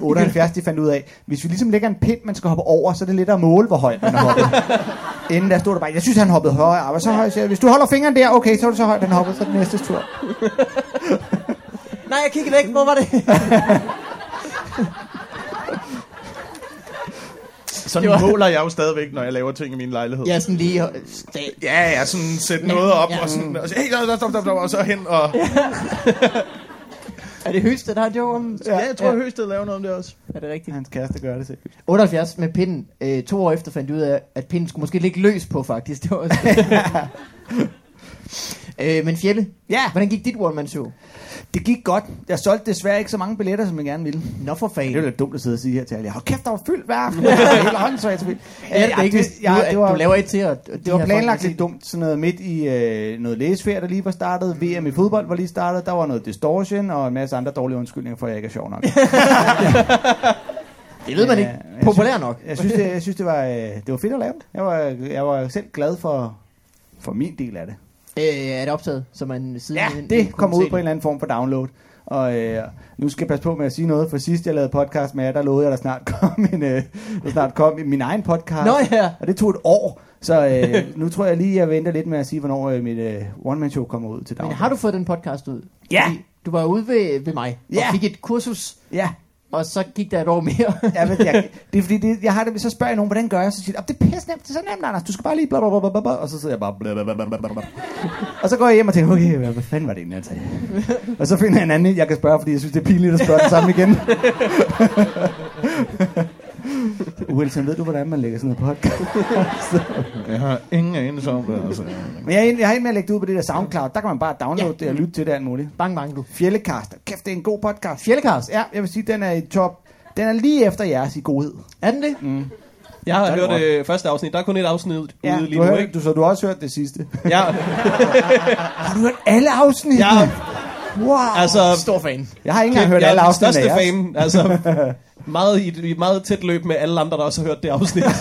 C: 78, de fandt ud af, hvis vi ligesom lægger en pind, man skal hoppe over, så er det lettere at måle, hvor højt man har hoppet. Inden der stod der bare, jeg synes, han hoppede højere. Og så højt, hvis du holder fingeren der, okay, så er det så højt, han hoppede, så er det næste tur.
B: Nej, jeg kiggede væk. Hvor var det?
D: Sådan
B: Det var-
D: måler jeg jo stadigvæk, når jeg laver ting i min lejlighed.
B: Ja, sådan lige...
D: Ja, ja, sådan sætte noget op,
B: Ja.
D: og, sådan, og så, hey, stop, stop, stop, og så hen, og...
B: Er det Høsted, der har joke om?
D: Ja, jeg tror, at Høsted laver noget om det også.
B: Er det rigtigt?
C: Hans kæreste gør det seriøst.
B: 78 med pinden. Øh, to år efter fandt jeg ud af, at pinden skulle måske ligge løs på, faktisk. Det var også... (laughs) øh, men Fjelle,
C: Ja,
B: hvordan gik dit one-man-show?
C: det gik godt. Jeg solgte desværre ikke så mange billetter, som jeg gerne ville.
B: Nå for
C: Det er
B: fanden.
C: lidt dumt at sidde og sige her til alle. Hold kæft, der var fyldt hver aften. (laughs) Det er helt åndssvagt så vildt.
B: Ja, det ikke,
C: ja, det var,
B: du laver et til, og, og de
C: det var planlagt lidt dumt. Sådan noget midt i øh, noget læsferie, der lige var startet. VM i fodbold var lige startet. Der var noget distortion og en masse andre dårlige undskyldninger for, at jeg ikke er sjov nok. (laughs)
B: Det ved man ikke.
C: Ja, jeg
B: Populær nok.
C: Jeg synes, det, jeg synes det, var, øh, det var fedt at lave. Jeg var, jeg var selv glad for, for min del af det.
B: Øh, er det optaget, så man siden
C: Ja, det kommer ud på en eller anden form for download. Og øh, nu skal jeg passe på med at sige noget, for sidst jeg lavede podcast med jer, der lovede jeg, at der snart kom, en, øh, der snart kom min egen podcast.
B: Nå ja.
C: Og det tog et år. Så øh, nu tror jeg lige, jeg venter lidt med at sige, hvornår øh, mit øh, one-man-show kommer ud til
B: Men
C: download.
B: har du fået den podcast ud?
C: Ja.
B: Fordi Du var ude ved, ved mig
C: Ja.
B: og fik et kursus,
C: Ja,
B: og så gik der et år mere. (laughs)
C: jeg ved, jeg, det er fordi, det, jeg har det, så spørger jeg nogen, hvordan gør jeg? Så siger de, "Åh, det er pisse nemt, det er så nemt, Anders. Du skal bare lige bla bla bla bla. Og så sidder jeg bare bla bla bla bla bla. Og så går jeg hjem og tænker, okay, hvad, fanden var det egentlig, jeg sagde? Og så finder jeg en anden, jeg kan spørge, fordi jeg synes, det er pinligt at spørge den samme igen. (laughs) Wilson, ved du, hvordan man lægger sådan noget podcast? (laughs)
D: Jeg har ingen anelse om det, altså.
C: Men jeg en- jeg har en med at lægge det ud på det der SoundCloud. Der kan man bare downloade
B: Ja.
C: det og lytte til det alt muligt.
B: Bang, bang, du.
C: Fjellekaster. Kæft, det er en god podcast.
B: Fjellekast.
C: Ja, jeg vil sige, den er i top. Den er lige efter jeres i godhed.
B: Er den det?
C: Mm.
A: Jeg har
C: det
A: hørt
C: godt.
A: øh, første afsnit. Der er kun et afsnit ude
C: Ja,
A: lige
C: du,
A: nu,
C: har,
A: ikke?
C: du, så du har også hørt det sidste.
A: Ja, (laughs)
C: Har du hørt alle afsnit?
A: ja
C: Wow.
A: altså...
B: Stor fan.
C: jeg har ikke engang hørt
A: jeg
C: alle
A: er den
C: afsnit af
A: fan. Altså, meget i, i et meget tæt løb med alle andre, der også har hørt det afsnit. (laughs)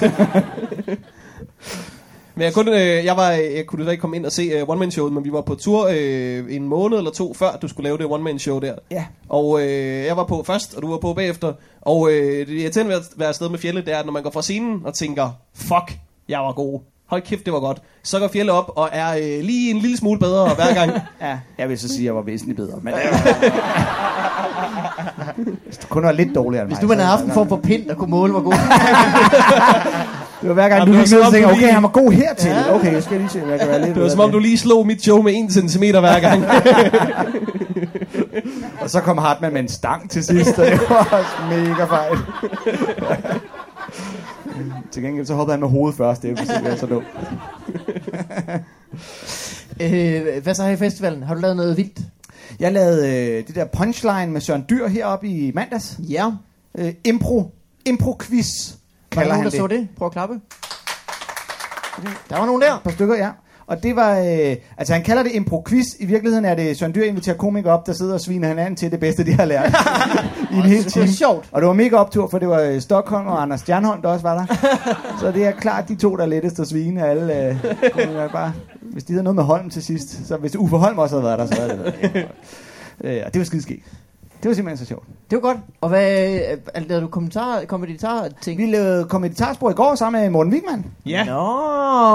A: Men jeg kunne, øh, jeg, var, jeg kunne desværre ikke komme ind og se øh, One Man Showet, men vi var på tur øh, en måned eller to, før du skulle lave det One Man Show der.
C: Ja.
A: Og øh, jeg var på først, og du var på bagefter. Og øh, det irriterende ved at være afsted med Fjelle, det er, at når man går fra scenen og tænker, fuck, jeg var god. Hold kæft, det var godt. Så går Fjelle op og er øh, lige en lille smule bedre hver gang. (laughs)
C: Ja, jeg vil så sige, at jeg var væsentligt bedre. Men, Hvis du kun var lidt dårligere end
B: Hvis
C: mig,
B: du man havde haft en form for pind, der kunne måle, hvor god. (laughs)
C: Det var hver gang,
A: Jamen,
C: du tænkte,
A: du
C: okay,
A: lige-
C: han var god hertil.
B: Ja.
C: Okay, jeg skal lige se, om jeg kan være lidt (laughs)
A: Det var som om, du lige slog mit show med 1 cm hver gang.
C: Og så kom Hartmann med en stang til sidst, og det var også mega fejl. Til gengæld så hoppede han med hovedet først, det er så dumt. (laughs)
B: øh, hvad så her i festivalen? Har du lavet noget vildt?
C: Jeg lavede øh, det der punchline med Søren Dyr heroppe i mandags.
B: Ja.
C: Øh, impro. Impro-quiz,
B: Var der nogen,
C: han
B: der
C: det.
B: så det? Prøv at klappe. Der var nogen der.
C: Et par stykker, ja. Og det var, øh, altså han kalder det impro-quiz. I virkeligheden er det Søren Dyr inviterer komikere op, der sidder og sviner hinanden til det bedste, de har lært. (laughs) I en hel
B: Det
C: time.
B: var sjovt.
C: Og det var mega optur, for det var øh, Stockholm og Anders Stjernholm, der også var der. (laughs) så det er klart de to, der er lettest at svine af alle. Øh, bare, hvis de havde noget med Holm til sidst. Så hvis Uffe Holm også havde været der, så havde det været. (laughs) Øh, og det var skideskægt. Det var simpelthen så sjovt.
B: Det var godt. Og hvad, øh, lavede du kommentar, kommentar ting?
C: Vi lavede kommentarspor i går sammen med Morten Wigman.
A: ja.
B: Nå.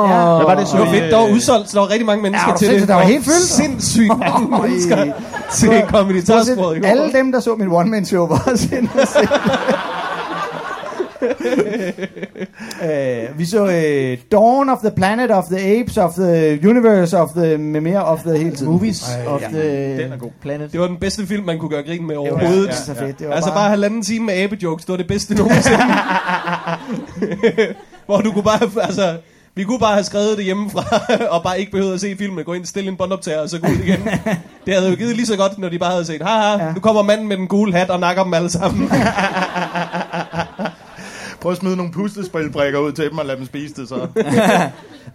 C: Ja.
D: Hvad var det så?
A: Det var fedt, der var udsolgt, så der var rigtig mange mennesker
C: Ja, var
A: til
C: sindssygt,
A: det.
C: der var helt fyldt.
A: Sindssygt mange
C: Øj.
A: mennesker til kommentarsporet i går.
C: Alle dem, der så min one-man-show, var også (laughs) uh, vi så uh, Dawn of the Planet of the Apes of the Universe of the med mere of the hele tiden.
B: Movies
D: Ej,
B: of
D: ja.
B: the
D: Den er god.
B: planet.
A: Det var den bedste film, man kunne gøre grin med
C: Det var
A: overhovedet.
C: ja, så fedt. Det var
A: Altså bare halvanden time med abejokes, det var det bedste nogensinde. (laughs) Hvor du kunne bare, altså, vi kunne bare have skrevet det hjemmefra, (laughs) og bare ikke behøvet at se filmen, gå ind, stille en båndoptager, og så gå ud igen. Det havde jo givet lige så godt, når de bare havde set, haha,
C: Ja.
A: ja. nu kommer manden med den gule hat og nakker dem alle sammen. (laughs)
D: Prøv at smide nogle puslespilbrikker ud til dem og lade dem spise det, så. (laughs)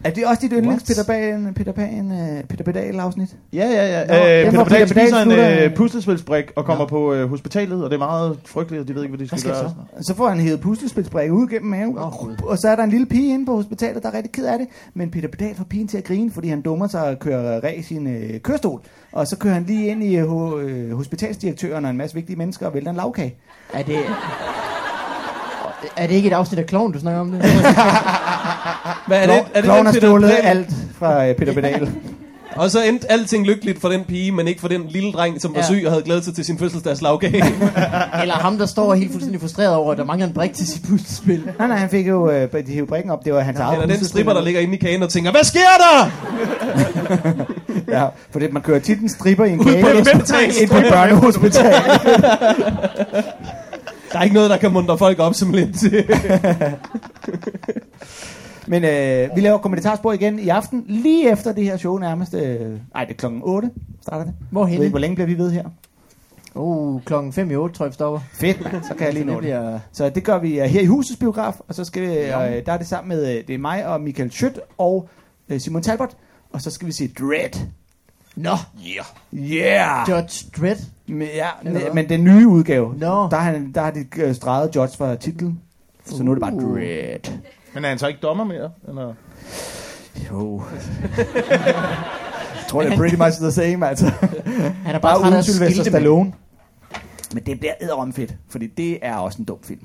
C: Er det også dit yndlings? Peter Pan, Peter Pan, uh, Peter Pedal afsnit?
D: Ja, ja, ja.
C: Nå,
D: Øh, Peter Pedal spiser en øh, puslespilsbrik og kommer på øh, hospitalet, og det er meget frygteligt, og de ved ikke, hvad de skal,
B: skal
D: gøre.
B: så?
C: Så får han hævet puslespilsbrække ud gennem maven,
B: Gud.
C: og så er der en lille pige inde på hospitalet, der er rigtig ked af det. Men Peter Pedal får pigen til at grine, fordi han dummer sig og kører ræs i sin øh, kørestol. Og så kører han lige ind i øh, øh, hospitalsdirektøren og en masse vigtige mennesker og vælter en lavkage.
B: Er det... Er det ikke et afsnit af Kloven, du snakker om det? (laughs)
A: Hvad er det? Er det
C: Kloven har stjålet alt fra øh, Peter Pedal.
A: Og så endte alting lykkeligt for den pige, men ikke for den lille dreng, som var
B: Ja.
A: syg og havde glædet sig til sin fødselsdagslagkage. (laughs)
B: Eller ham, der står helt fuldstændig frustreret over, at der mangler en brik til sit puslespil.
C: nej, nej, han fik jo øh, de hævde brikken op. Det var hans eget
A: Eller den stripper, der ligger inde i kagen og tænker, hvad sker der? (laughs)
C: Ja, for det, man kører tit en stripper i en kage ind på et børnehospital.
A: Der er ikke noget, der kan muntre folk op som lidt. (laughs)
C: Men øh, vi laver kommentarspor igen i aften, lige efter det her show nærmest. Øh, ej, det er klokken 8, starter det. Jeg ved
B: Hvorhenne?
C: ikke, hvor længe bliver vi ved her?
B: Uh, klokken 5 i 8, tror jeg, vi stopper.
C: Fedt, mand. Så kan jeg lige nå
B: det bliver...
C: Så det gør vi øh, her i husets biograf, og så skal vi, øh, der er det sammen med, øh, det er mig og Michael Schødt og øh, Simon Talbot, og så skal vi se Dread.
B: Nå,
C: Yeah!
B: Judge Dredd.
C: Men, ja,
B: Eller
C: men, den nye udgave,
B: Nå.
C: der, har, han- der har de øh, streget Judge for titlen. Så nu er det bare
B: Uh.
C: Dread.
D: Men er han så ikke dommer mere? Eller?
C: Jo. (laughs) Jeg tror, det er pretty much the same, altså. (laughs)
B: Han er bare
C: Bare uden
B: af
C: Sylvester. Stallone. Men det bliver æderom fedt, fordi det er også en dum film.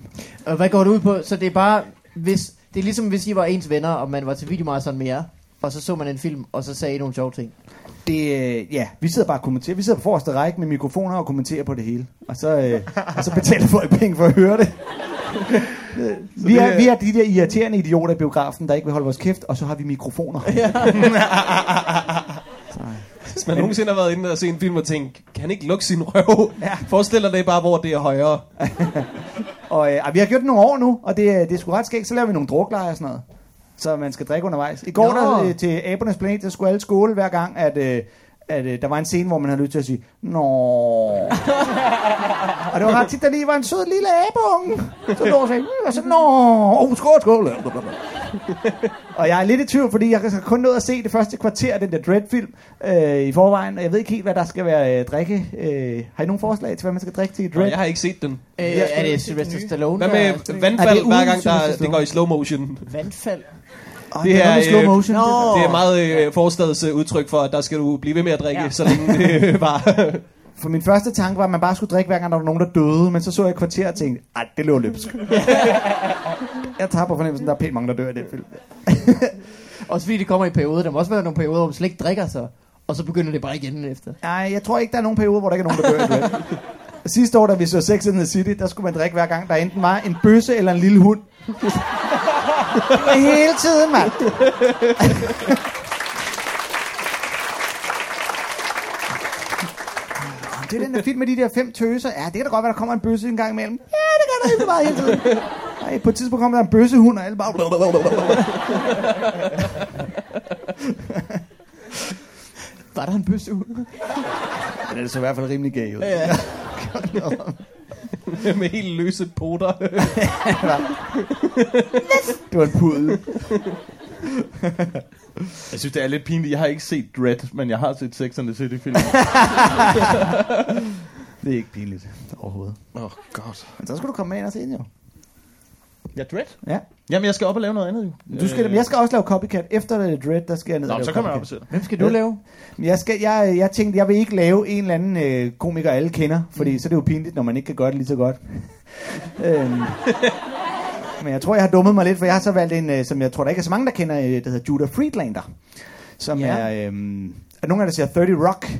B: Og hvad går det ud på? Så det er bare, hvis... Det er ligesom, hvis I var ens venner, og man var til videomarathon med jer, og så så man en film, og så sagde I nogle sjove ting.
C: Det, øh, ja, vi sidder bare og kommenterer. Vi sidder på forreste række med mikrofoner og kommenterer på det hele. Og så, øh, og så betaler folk penge for at høre det. (laughs) vi, er, vi er de der irriterende idioter i biografen, der ikke vil holde vores kæft, og så har vi mikrofoner. (laughs)
A: Hvis man nogensinde har været inde og se en film og tænkt, kan han ikke lukke sin røv?
C: Ja.
A: Forestil dig det bare, hvor det er højere. (laughs)
C: Og øh, vi har gjort det nogle år nu, og det, er- det er sgu ret skægt. Så laver vi nogle druklejre og sådan noget. Så man skal drikke undervejs. I går
B: Nå.
C: der, øh, til Abernes Planet, der skulle alle skåle hver gang, at, øh, at øh, der var en scene, hvor man havde lyst til at sige, Nå. (laughs) og det var ret tit, der lige var en sød lille abeunge. Så lå og sagde, og så, Nå, oh, skål, skål. (laughs) og jeg er lidt i tvivl, fordi jeg har kun nået at se det første kvarter af den der Dread-film øh, i forvejen, og jeg ved ikke helt, hvad der skal være øh, drikke. Øh, har I nogen forslag til, hvad man skal drikke til
A: Nå,
C: Dread?
A: jeg har ikke set den.
B: Øh, er det Sylvester Stallone?
A: Hvad
B: der
A: med vandfald,
C: det
A: hver gang der, det går i slow motion?
B: Vandfald?
C: Oh,
A: det
C: det er
A: er,
C: slow
A: øh,
C: motion.
B: Nå.
C: det.
A: Det er meget øh, forstads øh, udtryk for, at der skal du blive ved med at drikke,
B: Ja.
A: så længe det øh, (laughs) var.
C: For min første tanke var, at man bare skulle drikke, hver gang der var nogen, der døde. Men så så jeg et kvarter og tænkte, ej, det løber løbsk. (laughs) jeg tager på fornemmelsen, der er pænt mange, der dør i den film. (laughs)
B: Også fordi det kommer i perioder. Der må også være nogle perioder, hvor man slet ikke drikker sig. Og så begynder det bare igen efter.
C: Nej, jeg tror ikke, der er nogen periode, hvor der ikke er nogen, der dør. Sidste år, da vi så Sex in the City, der skulle man drikke hver gang, der enten var en bøsse eller en lille hund. Det var hele tiden, mand. Det er den der film med de der fem tøser. Ja, det kan da godt være, der kommer en bøsse en gang imellem. Ja, det kan der helt meget hele tiden. Ej, på et tidspunkt kommer der en bøssehund, og alle bare...
B: Var der en bøsse ud?
C: Men det så i hvert fald rimelig gay ud.
B: Ja. (laughs)
A: med helt løse poter. (laughs)
C: Det var en pudel.
D: Jeg synes, det er lidt pinligt. Jeg har ikke set Dread, men jeg har set Sex and the City film. (laughs)
C: Det er ikke pinligt overhovedet.
D: Åh, oh, godt.
C: Men så skal du komme med ind og se den jo.
D: Ja, Dread?
C: Ja.
D: Jamen, jeg skal op og lave noget andet jo.
C: Du skal, jeg skal også lave copycat. Efter det Dread, der skal jeg ned og
D: Nå,
C: lave
D: så kommer jeg op og ser.
B: Hvem skal du lave?
C: Men Jeg, skal, jeg, jeg tænkte, jeg vil ikke lave en eller anden øh, komiker, alle kender, fordi mm. så er det jo pinligt, når man ikke kan gøre det lige så godt. (laughs) øhm, men jeg tror, jeg har dummet mig lidt, for jeg har så valgt en, øh, som jeg tror, der ikke er så mange, der kender, øh, der hedder Judah Friedlander. Som
B: Ja.
C: er, øh, er nogen af der siger 30 Rock.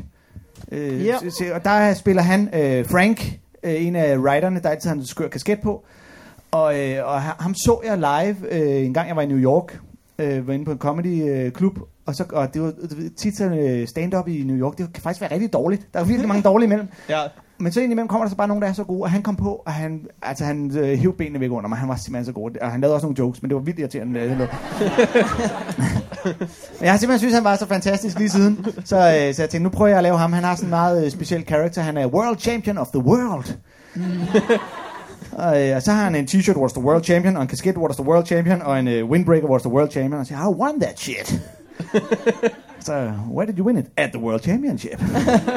C: Øh, se- Og der spiller han øh, Frank, øh, en af writerne, der altid har en skør kasket på. Og, øh, og ha- ham så jeg live øh, en gang, jeg var i New York. Øh, var inde på en comedy øh, klub. Og, så, og det var tit øh, stand-up i New York. Det kan faktisk være rigtig dårligt. Der er virkelig mange (laughs) dårlige imellem.
A: ja.
C: Men så indimellem kommer der så bare nogen, der er så gode. Og han kom på, og han, altså, han øh, hævde benene væk under mig. Han var simpelthen så god. Og han lavede også nogle jokes, men det var vildt irriterende. øh, det lød. men jeg har simpelthen synes, han var så fantastisk lige siden. Så, øh, så jeg tænkte, nu prøver jeg at lave ham. Han har sådan en meget øh, speciel karakter. Han er world champion of the world. (laughs) Og, øh, og så har han en t-shirt, What's the World Champion, og en kasket, What's the World Champion, og en uh, windbreaker, What's the World Champion, og siger, I won that shit. (laughs) so, where did you win it? At the World Championship.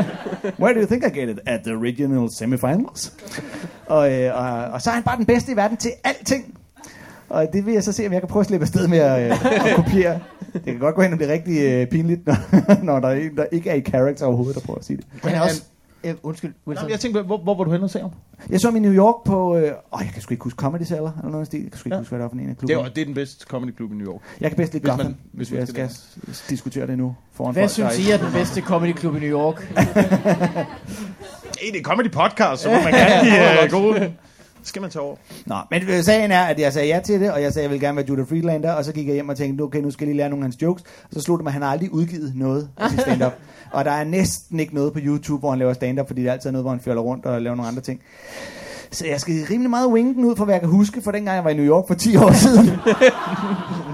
C: (laughs) where do you think I get it? At the regional semifinals. og, øh, og, og så er han bare den bedste i verden til alting. Og det vil jeg så se, om jeg kan prøve at slippe afsted med at, øh, at kopiere. Det kan godt gå hen og blive rigtig øh, pinligt, når, (laughs) når der er en, der ikke er i character overhovedet, der prøver at sige det.
B: Han er også... Øh, undskyld,
D: Nå,
B: Wilson.
D: jeg tænkte, hvor, hvor var du henne og se ham?
C: Jeg så ham i New York på... Øh, åh, jeg kan sgu ikke huske Comedy Cellar, eller noget stil. Jeg kan sgu ikke
D: Ja.
C: huske, hvad det var for en af
D: Det
C: klubberne.
D: er, det er den bedste comedy klub i New York.
C: Jeg kan bedst lide
D: Hvis man-
C: Gotham,
D: hvis
C: hvis jeg
D: skal
C: s- diskutere det nu foran
B: Hvad
C: folk,
B: synes
C: der
B: I er den bedste comedyklub i New York?
D: Hey, det er comedy podcast, så må man gerne give uh, gode... skal man tage over.
C: Nå, men øh, sagen er, at jeg sagde ja til det, og jeg sagde, at jeg ville gerne være Judah Friedlander, og så gik jeg hjem og tænkte, okay, nu skal jeg lige lære nogle af hans jokes. Og så slog det mig, at han har aldrig udgivet noget af sit stand-up. (laughs) og der er næsten ikke noget på YouTube, hvor han laver stand-up, fordi det er altid noget, hvor han fjoller rundt og laver nogle andre ting. Så jeg skal rimelig meget winge den ud, for hvad jeg kan huske, for dengang jeg var i New York for 10 år siden.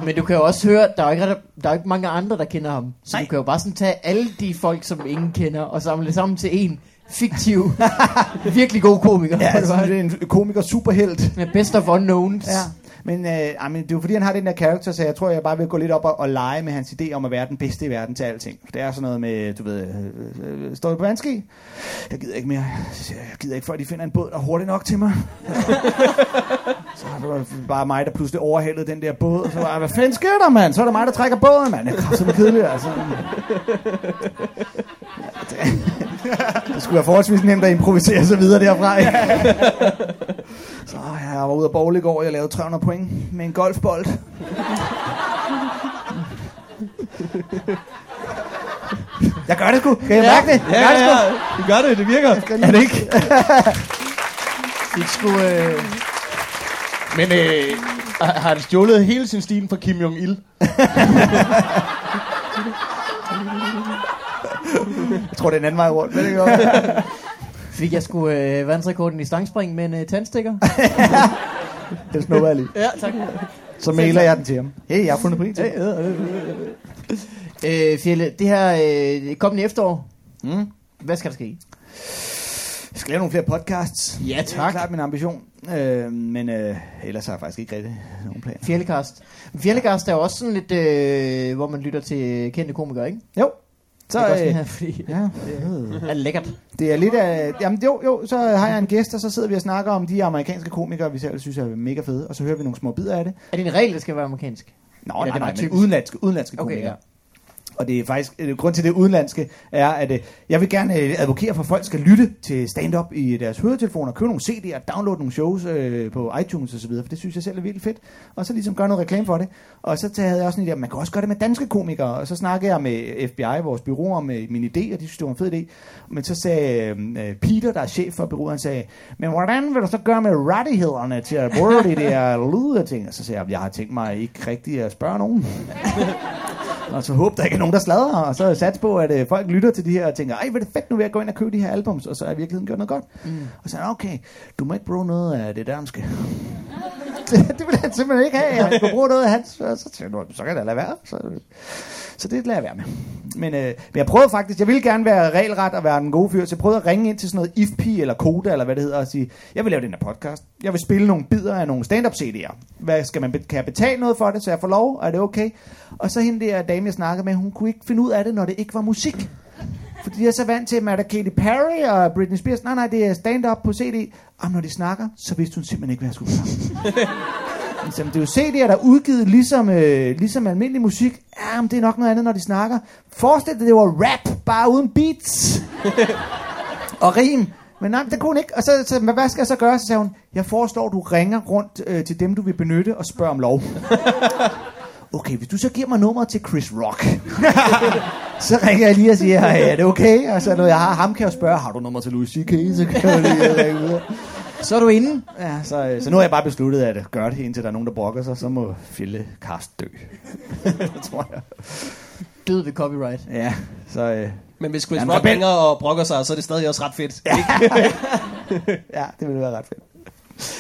B: Men du kan jo også høre, der er ikke, der er ikke mange andre, der kender ham. Så
C: Nej.
B: du kan jo bare sådan tage alle de folk, som ingen kender, og samle det sammen til en fiktiv, (laughs) virkelig god komiker.
C: ja,
B: det
C: altså, det er en komiker superhelt.
B: med best of unknowns.
C: Ja, men, øh, ej, men det er jo fordi, han har den der karakter, så jeg tror, jeg bare vil gå lidt op og, og lege med hans idé om at være den bedste i verden til alting. Det er sådan noget med, du ved, øh, øh, står det på vandski? Jeg gider ikke mere. Jeg gider ikke, før de finder en båd, der er hurtigt nok til mig. (laughs) så var det bare mig, der pludselig overhalede den der båd. Så var jeg, hvad fanden sker der, mand? Så er det mig, der trækker båden, mand. Jeg er så kedelig, altså. (laughs) Det skulle være forholdsvis nemt at improvisere så videre derfra, ikke? Så jeg var ude af bowl i går, og jeg lavede 300 point med en golfbold. Jeg gør det sgu. Kan jeg mærke det?
A: Ja,
C: Jeg gør det
A: ja,
C: sgu.
A: ja. Det gør det, det virker.
C: Er det ikke?
B: Det skulle, øh,
D: Men øh, har har han stjålet hele sin stil fra Kim Jong-il? (laughs)
C: Jeg tror, det er en anden vej rundt. Men det gør
B: fik jeg sgu øh, verdensrekorden i stangspring med en øh, tandstikker. (laughs)
C: Den snupper jeg lige.
B: ja, tak.
C: Så mailer jeg den til ham. Hey, jeg har fundet på en ting.
B: Øh, Fjelle, det her øh, kommende efterår,
C: Mm.
B: hvad skal der ske?
C: Jeg skal lave nogle flere podcasts.
B: Ja,
C: Det er klart min ambition. Øh, men øh, ellers har jeg faktisk ikke rigtig nogen planer.
B: Fjellekast. Fjellekast er også sådan lidt, øh, hvor man lytter til kendte komikere, ikke?
C: Jo. Så,
B: er sådan
C: øh,
B: her, fordi
C: ja.
B: det er lækkert.
C: Det er lidt af... Jamen jo, jo, så har jeg en gæst, og så sidder vi og snakker om de amerikanske komikere, vi selv synes er mega fede, og så hører vi nogle små bidder af det.
B: Er det en regel, der skal være amerikansk?
C: Nå, nej,
B: det er
C: nej,
B: bare
C: men udenlandske, udenlandske
B: Okay,
C: komikere.
B: ja.
C: Og det er faktisk, øh, grund til det udenlandske er, at øh, jeg vil gerne øh, advokere for, at folk skal lytte til stand-up i deres høretelefoner, købe nogle CD'er, downloade nogle shows øh, på iTunes og så videre, for det synes jeg selv er virkelig fedt. Og så ligesom gøre noget reklame for det. Og så havde jeg også en idé, at man kan også gøre det med danske komikere. Og så snakkede jeg med FBI, vores bureau, om øh, min idé, og de synes, det var en fed idé. Men så sagde øh, øh, Peter, der er chef for bureauet, han sagde, men hvordan vil du så gøre med rettighederne til at bruge de der lyde ting? Og så sagde jeg, jeg har tænkt mig ikke rigtigt at spørge nogen. (laughs) Og så håber der ikke er nogen, der sladrer, og så har jeg sat på, at øh, folk lytter til de her og tænker, ej, hvor er det fedt, nu vil jeg gå ind og købe de her albums, og så jeg i virkeligheden gjort noget godt. Mm. Og så er okay, du må ikke bruge noget af det danske. det, (laughs) det vil han simpelthen ikke have, jeg skulle bruge noget af hans. Og så tænkte jeg, "Nå, så kan da lade være. Så, så det lader jeg være med. Men, øh, men jeg prøvede faktisk, jeg ville gerne være regelret og være den gode fyr, så jeg prøvede at ringe ind til sådan noget IFPI eller Koda, eller hvad det hedder, og sige, jeg vil lave den her podcast. Jeg vil spille nogle bidder af nogle stand-up CD'er. Hvad skal man, kan jeg betale noget for det, så jeg får lov? Er det okay? Og så hende der dame, jeg snakkede med, hun kunne ikke finde ud af det, når det ikke var musik. Fordi jeg er så vant til, at der Katy Perry og Britney Spears. Nej, nej, det er stand-up på CD. Og når de snakker, så vidste hun simpelthen ikke, hvad jeg skulle gøre. Så det er jo CD'er, der er udgivet ligesom, øh, ligesom almindelig musik. Ja, men det er nok noget andet, når de snakker. Forestil dig, det var rap, bare uden beats. og rim. Men nej, det kunne hun ikke. Og så, så hvad- skal jeg så gøre? Så sagde hun, jeg foreslår, du ringer rundt øh, til dem, du vil benytte, og spørger om lov. Okay, hvis du så giver mig nummeret til Chris Rock, (laughs) så ringer jeg lige og siger, ja, er det okay? Og så når jeg har ham, kan jeg spørge, har du nummer til Louis C.K., så kan jeg lige ringe (laughs) videre.
B: Så er du inde.
C: Ja, så, øh, så nu har jeg bare besluttet at gøre det, indtil der er nogen, der brokker sig, så må Fille Karst dø. (laughs) det tror jeg.
B: Død ved copyright.
C: Ja, så øh,
A: Men hvis Chris Rock ringer og brokker sig, så er det stadig også ret fedt. Ja. (laughs)
C: ja, det ville være ret fedt.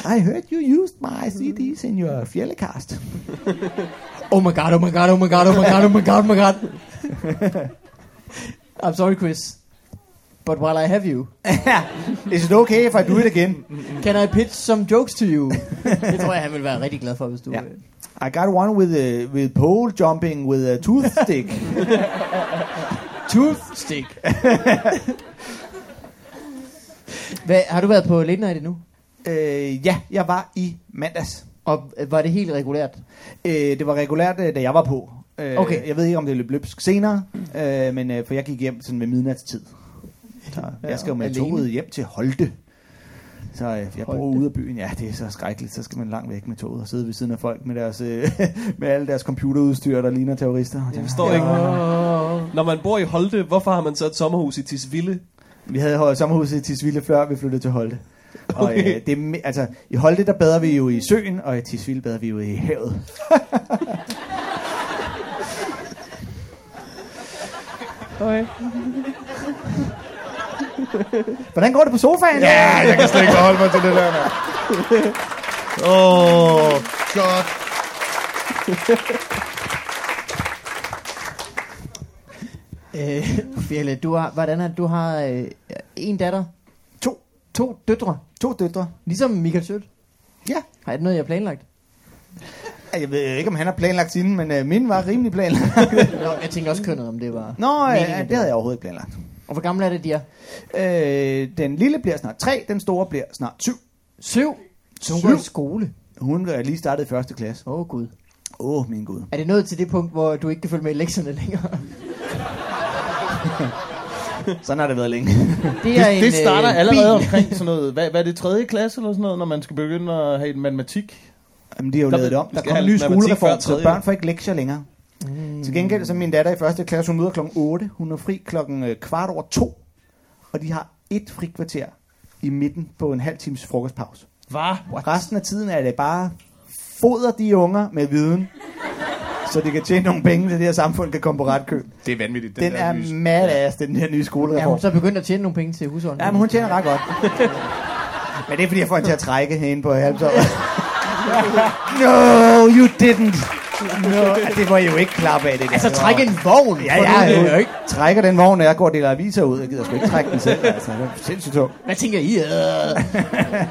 C: I heard you used my CDs in your Fjellecast.
B: Oh my god, oh my god, oh my god, oh my god, oh my god, oh my god. (laughs) I'm sorry, Chris. But while I have you,
C: Is it okay if I do it again?
B: can I pitch some jokes to you? (laughs) det tror jeg, han vil være rigtig glad for, hvis du...
C: Ja.
B: øh,
C: I got one with uh, with pole jumping with a toothstick. (laughs)
B: Tooth stick. Hvad, har du været på Late Night endnu?
C: øh, ja, jeg var i mandags.
B: Og øh, var det helt regulært?
C: Øh, det var regulært, øh, da jeg var på. Øh,
B: Okay.
C: Jeg ved ikke, om det løb løbsk senere, øh, men øh, for jeg gik hjem sådan ved midnatstid. Så jeg skal jo med
B: alene?
C: toget hjem til Holte. Så øh, jeg bor ude af byen. Ja, det er så skrækkeligt. Så skal man langt væk med toget og sidde ved siden af folk med, deres, øh, (laughs) med alle deres computerudstyr, der ligner terrorister.
A: Jeg forstår ikke. Når man bor i Holte, hvorfor har man så et sommerhus i Tisvilde?
C: Vi havde holdt sommerhuset i Tisvilde før vi flyttede til Holte. Og
A: Okay.
C: øh, det, altså, i Holte der bader vi jo i søen, og i Tisvilde bader vi jo i havet. (laughs)
A: Okay.
C: Hvordan går det på sofaen?
D: Ja, jeg kan slet ikke forholde mig til det der. Åh, oh, godt.
B: Øh, Fjelle, du har, hvordan er du har øh, en datter,
C: To,
B: to døtre,
C: to døtre.
B: ligesom Michael Schødt.
C: Ja.
B: Har det noget, jeg har planlagt?
C: Jeg ved ikke, om han har planlagt sine, men øh, min var rimelig planlagt.
B: Nå, jeg tænker også kønnet, om det var...
C: Nå,
B: meningen,
C: ja,
B: at
C: det havde jeg overhovedet ikke planlagt.
B: Og hvor gammel er det, de er?
C: Øh, den lille bliver snart tre, den store bliver snart syv.
B: Syv. Så hun
C: Syv?
B: går i skole.
C: Hun er lige startet i første klasse.
B: Åh, oh, Gud.
C: Åh, oh, min gud.
B: Er det nået til det punkt, hvor du ikke kan følge med i lektierne længere? (laughs)
C: Sådan har det været længe.
B: Det, er
D: Det, det starter
B: øh,
D: allerede
B: bil.
D: omkring sådan noget, hvad, hvad er det, tredje klasse eller sådan noget, når man skal begynde at have matematik?
C: Jamen, de har jo
A: Der-
C: lavet det om. Der
A: skal
C: kommer en ny skolereform, så børn får ikke lektier længere. Mm. Til gengæld, så er min datter i første klasse, hun møder klokken 8. Hun er fri klokken øh, kvart over to. Og de har et frikvarter i midten på en halv times frokostpause.
A: Hvad?
C: Resten af tiden er det bare foder de unger med viden, så de kan tjene nogle penge, så det her samfund kan komme på ret køl.
D: Det er vanvittigt.
C: Den er madass, den her nye
B: Ja,
C: skolereform.
B: hun så begyndt at tjene nogle penge til husholdningen.
C: Ja, men hun tjener ret godt. (laughs) men det er fordi, jeg får hende til at trække hende på halvtår. (laughs) no, you didn't. No, det var jo ikke klappe af det der.
B: Altså, trække en vogn.
C: Ja,
B: for
C: ja,
B: er jo ikke.
C: trækker den vogn, når jeg går og deler aviser ud. Jeg gider sgu ikke trække den selv. Altså, det er sindssygt tung.
B: Hvad tænker I? Øh.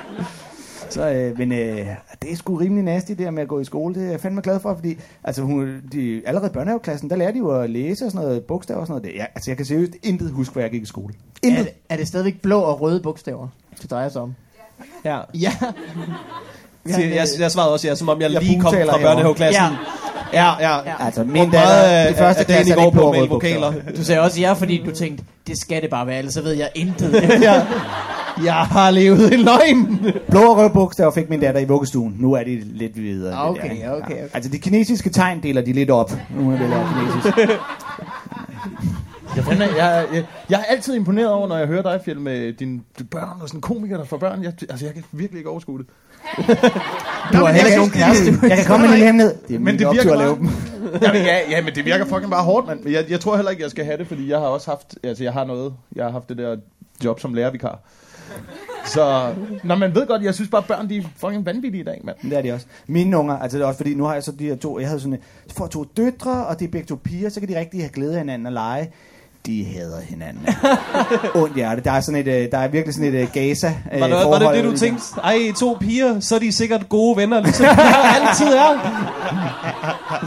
C: Så, øh, men øh, det er sgu rimelig nasty, det her med at gå i skole. Det er jeg fandme glad for, fordi altså, hun, de, allerede i børnehaveklassen, der lærer de jo at læse og sådan noget, bogstaver og sådan noget. Det, ja, altså, jeg kan seriøst intet huske, hvor jeg gik i skole.
B: Er,
C: Intet.
B: det, er det stadigvæk blå og røde bogstaver, det drejer sig om?
A: Ja.
B: Ja.
A: Jeg, jeg, jeg svarede også ja, som om jeg,
C: Jeg
A: lige kom fra børnehaveklassen. Ja, ja. ja.
C: Altså, min datter,
A: meget
C: i første klasse,
A: i
C: er
A: går på med vokaler.
B: Du sagde også ja, fordi du tænkte, det skal det bare være, ellers så ved jeg intet. (laughs)
A: ja. Jeg har levet en løgn.
C: Blå og røde bogstaver fik min datter i vuggestuen. Nu er de lidt videre.
B: Ah,
C: det
B: okay,
C: der, ikke?
B: okay, okay.
C: Altså, de kinesiske tegn deler de lidt op. Nu er det lært kinesisk.
D: Jeg, finder, jeg, jeg, jeg er altid imponeret over, når jeg hører dig, Fjell, med dine børn og sådan komiker, der får børn. Jeg, altså, jeg kan virkelig ikke overskue det.
B: Du har heller ikke
C: jeg,
B: nogen kæreste.
C: jeg, jeg kan komme med en lille hemmelighed. Det er
D: Men det virker
C: at lave dem.
D: Jamen, ja, ja, men det virker fucking bare hårdt, mand. Men Jeg, jeg tror heller ikke, jeg skal have det, fordi jeg har også haft, altså jeg har noget, jeg har haft det der job som lærervikar. Så, når man ved godt, jeg synes bare, børn, de er fucking vanvittige i dag, mand.
C: Det er de også. Mine unger, altså det er også fordi, nu har jeg så de her to, jeg havde sådan, så får jeg to døtre, og de er begge to piger, så kan de rigtig have glæde af hinanden og lege. De hader hinanden. (laughs) Ondt hjerte. Der er, sådan et, øh, der er virkelig sådan et uh, gaza øh,
A: Var det, var det det, du tænkte? Ej, to piger, så er de sikkert gode venner, ligesom de altid er.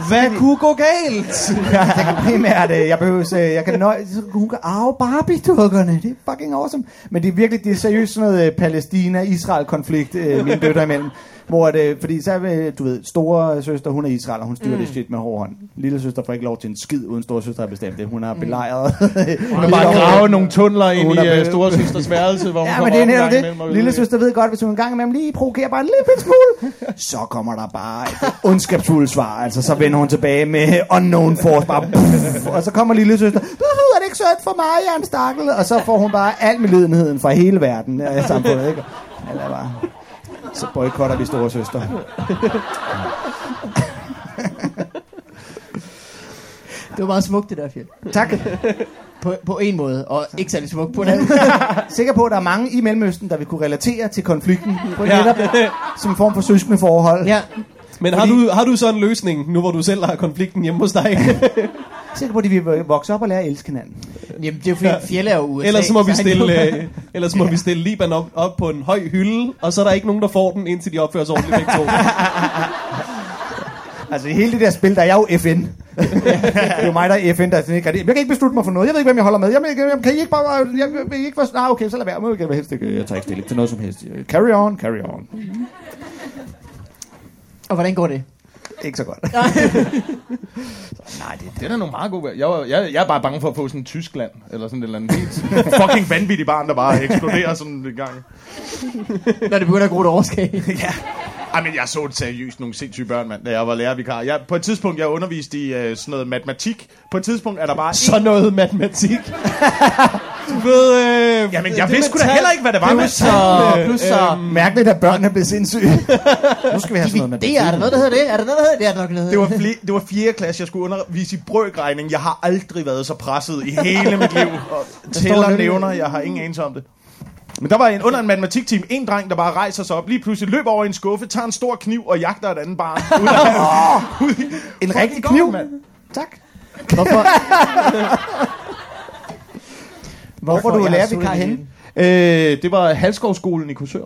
A: Hvad kunne gå galt? (laughs)
C: jeg kan primært, øh, jeg behøver, øh, jeg kan nøje, hun kan arve Barbie-dukkerne. Det er fucking awesome. Men det er virkelig, det er seriøst sådan noget øh, Palæstina-Israel-konflikt, øh, mine døtre imellem. Hvor det, fordi så er du ved, store søster, hun er Israel, og hun styrer mm. det shit med hård hånd. Lille søster får ikke lov til en skid, uden store søster har bestemt det. Hun har belejret.
D: Hun har (laughs) bare grave nogle tunneler ind i uh,
C: be-
D: store søsters værelse, hvor hun
C: Ja, men det er netop det. Lille søster ved godt, hvis hun en gang imellem lige provokerer bare en lille smule, så kommer der bare et ondskabsfuldt svar. Altså, så vender hun tilbage med unknown force, bare puff, og så kommer lille søster, du er det ikke sødt for mig, jeg er en stakkel, og så får hun bare al medlidenheden fra hele verden af samfundet, ikke? Eller bare, så boykotter vi store søster.
B: Det var meget smukt, det der, Fjell.
C: Tak.
B: På, på en måde, og ikke særlig smukt på en anden. (laughs)
C: Sikker på, at der er mange i Mellemøsten, der vil kunne relatere til konflikten på netop som en form for søskende forhold.
B: ja,
A: Men har du, har du så en løsning, nu hvor du selv har konflikten hjemme hos dig? (laughs)
C: Sikker på, at de vil vokse op og lære at elske hinanden.
B: Jamen, det er jo fordi, Fjelle er jo USA.
A: Ellers så må vi stille, øh, ellers må vi stille Liban op, op på en høj hylde, og så er der ikke nogen, der får den, indtil de opfører sig ordentligt begge to. (laughs)
C: Altså i hele det der spil, der er jeg jo FN. det er jo mig, der er FN, der er sådan ikke Jeg kan ikke beslutte mig for noget. Jeg ved ikke, hvem jeg holder med. Jeg, jeg, kan I ikke bare... Jeg, jeg, ikke være... Nej, okay, så lad være. Men jeg, helst ikke, jeg tager ikke stilling til noget som helst. Carry on, carry on.
B: Og hvordan går det?
C: Ikke så godt.
D: Nej, det, det er nogle meget gode... Jeg, var- jeg, jeg er bare bange for at få sådan Tyskland, eller sådan et eller andet helt (laughs) fucking vanvittigt barn, der bare eksploderer sådan en gang.
B: Når det begynder at gro et overskab. (laughs)
D: ja. Ej, men jeg så det seriøst nogle sindssyge børn, mand, da jeg var lærervikar. Jeg, på et tidspunkt, jeg underviste i uh, sådan noget matematik. På et tidspunkt er der bare...
A: Så noget matematik. (laughs) Du ved, øh,
D: Jamen, jeg vidste sgu da heller ikke, hvad det var med
B: Plusser, plusser.
C: Mærkeligt, at børnene er blevet sindssyge. (laughs) nu skal vi have sådan noget med
B: Det er, er der noget, der hedder det? Er der noget, der hedder det? Er der nok noget,
D: Det var, fli- det var 4. klasse, jeg skulle undervise i brøkregning. Jeg har aldrig været så presset i hele mit liv. (laughs) Og tæller nævner, jeg har ingen anelse om det. Men der var en, under en matematikteam en dreng, der bare rejser sig op, lige pludselig løber over i en skuffe, tager en stor kniv og jagter et andet barn. (laughs) Ud af, ud i,
C: En rigtig kniv.
D: mand.
C: Tak.
B: Hvorfor?
C: Hvorfor er du
B: har
C: lærervikar henne?
D: Øh, det var Halskovskolen i Korsør.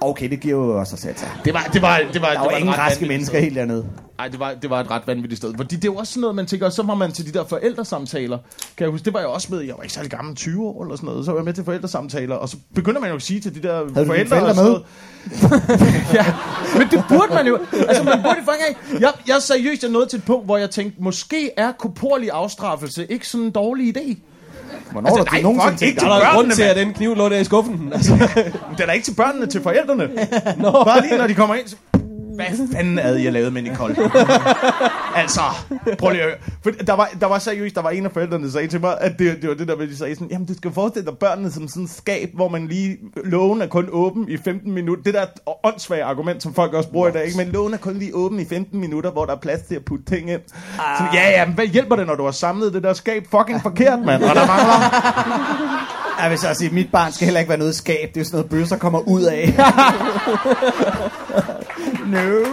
C: Okay, det giver jo også sig.
D: Det var, det var, det var,
C: Der
D: det
C: var
D: var
C: ingen raske mennesker helt dernede.
D: Nej, det var, det var et ret vanvittigt sted. Fordi det er jo også sådan noget, man tænker, så var man til de der forældresamtaler. Kan jeg huske, det var jeg også med, jeg var ikke særlig gammel, 20 år eller sådan noget. Så var jeg med til forældresamtaler, og så begynder man jo at sige til de der
C: dine
D: forældre...
C: forældre med?
D: noget- (laughs) ja, men det burde man jo. Altså, man burde jo faktisk jeg, jeg er seriøst jeg nåede til et punkt, hvor jeg tænkte, måske er korporlig afstraffelse ikke sådan en dårlig idé.
C: Hvornår
D: Altså,
C: har
D: nej,
C: nogensinde
D: fuck, ikke
C: tænkt
A: Der er der grund til, at den kniv lå der i skuffen. Altså,
D: Den er ikke til børnene, til forældrene. (laughs) Nå. Bare lige når de kommer ind, så... Hvad fanden havde jeg lavet med Nicole? (laughs) altså, prøv lige at. For der var, der var seriøst, der var en af forældrene, der sagde til mig, at det, det var det der, med, de sagde sådan, jamen du skal forestille dig børnene som sådan et skab, hvor man lige, lågen er kun åben i 15 minutter. Det der åndssvage argument, som folk også bruger i dag, ikke? men lågen er kun lige åben i 15 minutter, hvor der er plads til at putte ting ind. Så, ja, ja, men hvad hjælper det, når du har samlet det der skab fucking forkert, mand? Og der mangler
C: Jeg vil så sige, mit barn skal heller ikke være noget skab. Det er jo sådan noget, bøsser kommer ud af. (laughs) no.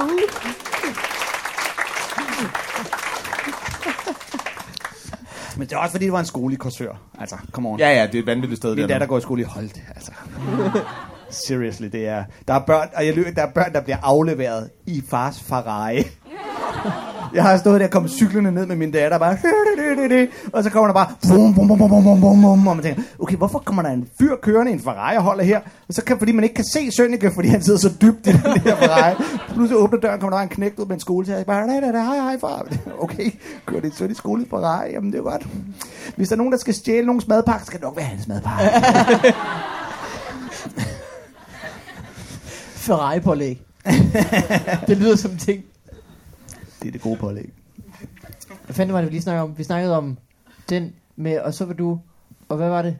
C: Men det er også fordi, det var en skole i Korsør. Altså, come on.
D: Ja, ja, det er et vanvittigt sted.
C: Min
D: der
C: datter går i skole i Holte, altså. Seriously, det er... Der er børn, og jeg løber, der er børn, der bliver afleveret i fars Ferrari. Jeg har stået der og kommet cyklerne ned med min datter, bare... Og så kommer der bare... Bum, bum, bum, bum, bum, bum, bum, og man tænker, okay, hvorfor kommer der en fyr kørende i en Ferrari og holder her? Og så kan, fordi man ikke kan se Sønneke, fordi han sidder så dybt i den der Ferrari. Pludselig åbner døren, kommer der en knægt ud med en skole til. Jeg bare, nej, nej, hej, hej, far. (laughs) Okay, kører det søn i skole i Ferrari? Jamen, det er godt. Hvis der er nogen, der skal stjæle nogens madpakke, skal det nok være hans madpakke. (laughs)
B: Ferrari-pålæg. det lyder som ting.
C: Det er det gode pålæg.
B: Hvad fanden var det, vi lige snakkede om? Vi snakkede om den med, og så var du... Og hvad var det?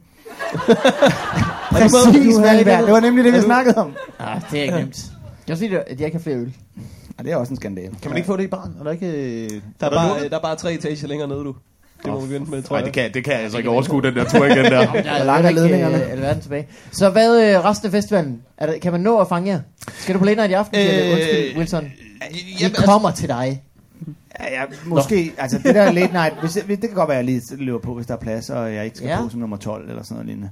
B: (laughs)
C: Præcis, Valberg. Det var nemlig det, vi
B: Er du-
C: snakkede om.
B: Ah, det er ikke nemt. Jeg synes, at jeg ikke har flere øl.
C: Ja, det er også en skandale.
D: Kan man ikke få det i barn? Er der ikke...
A: der, er bare, der er bare tre etager længere nede, du. Det må vi vente med, tror
D: Nej,
A: jeg.
D: det kan, det kan jeg altså ikke overskue, den der tur igen der. (laughs)
B: Jeg
C: langt er ledningerne?
B: Øh, alverden tilbage. Så hvad øh, resten af festivalen? Er der, kan man nå at fange jer? Skal du på Night i aften? Øh,
D: Øh,
B: Undskyld, Wilson. Vi
D: Jamen, altså-
B: kommer til dig.
C: Ja, ja, måske, altså det der late night, hvis, hvis, det kan godt være, at jeg lige løber på, hvis der er plads, og jeg ikke skal
B: Ja.
C: ja. på som nummer 12 eller sådan noget lignende.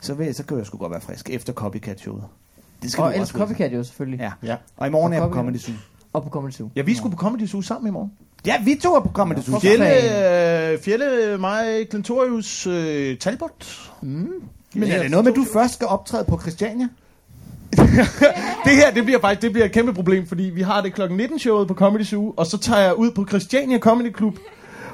C: Så, vil, så kan jeg sgu godt være frisk efter Copycat showet. Det skal
B: Og ellers. Copycat jo selvfølgelig.
C: Ja.
D: Ja.
C: Og i morgen
B: Og
C: er jeg på. Comedy Zoo.
B: Og på Comedy Zoo.
D: Ja, vi skulle på Comedy Zoo sammen i morgen.
C: Ja, vi to er på Comedy Zoo.
B: Hvorfor?
D: Fjelle, øh, Fjelle mig, Clintorius, øh, Talbot.
C: Men er det noget med, at du først skal optræde på Christiania?
D: Det her, det bliver faktisk det bliver et kæmpe problem, fordi vi har det klokken 19 showet på Comedy Zoo, og så tager jeg ud på Christiania Comedy Club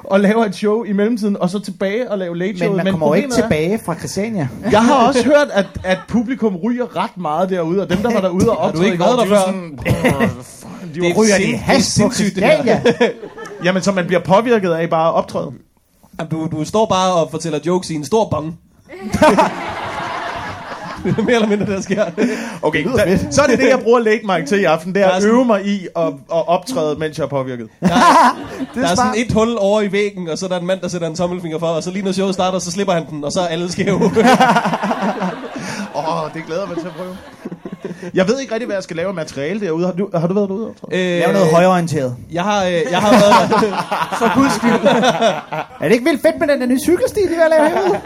D: og laver et show i mellemtiden, og så tilbage og lave late
C: Men
D: showet.
C: man kommer jo ikke tilbage fra Christiania.
D: Jeg har også hørt, at, at publikum ryger ret meget derude, og dem, der var derude og
A: Har du
D: optræde
A: ikke været der før?
D: de var,
A: Det er
C: Ryger de hash på. Christiania? (laughs)
D: Jamen, så man bliver påvirket af bare at optræde.
A: Jamen, Du, du står bare og fortæller jokes i en stor bong. (laughs) det (laughs) er mere eller mindre, det der sker. (laughs)
D: Okay, da, så er det det, jeg bruger late mic til i aften, det er
A: Der er
D: at
A: sådan-
D: øve mig i at, at optræde, mens jeg er påvirket. (laughs)
C: Det
A: Der er sådan et hul over i væggen, og så er der en mand, der sætter en tommelfinger for, og så lige når showet starter, så slipper han den, og så er alle skæve.
D: Åh, oh, det glæder jeg mig til at prøve. Jeg ved ikke rigtig, hvad jeg skal lave af materiale derude. Har du, har du været derude?
A: Øh,
C: Lav noget højorienteret.
A: Jeg har, øh, jeg har været...
C: For guds skyld. er det ikke vildt fedt med den der nye cykelstil, de vil lave herude?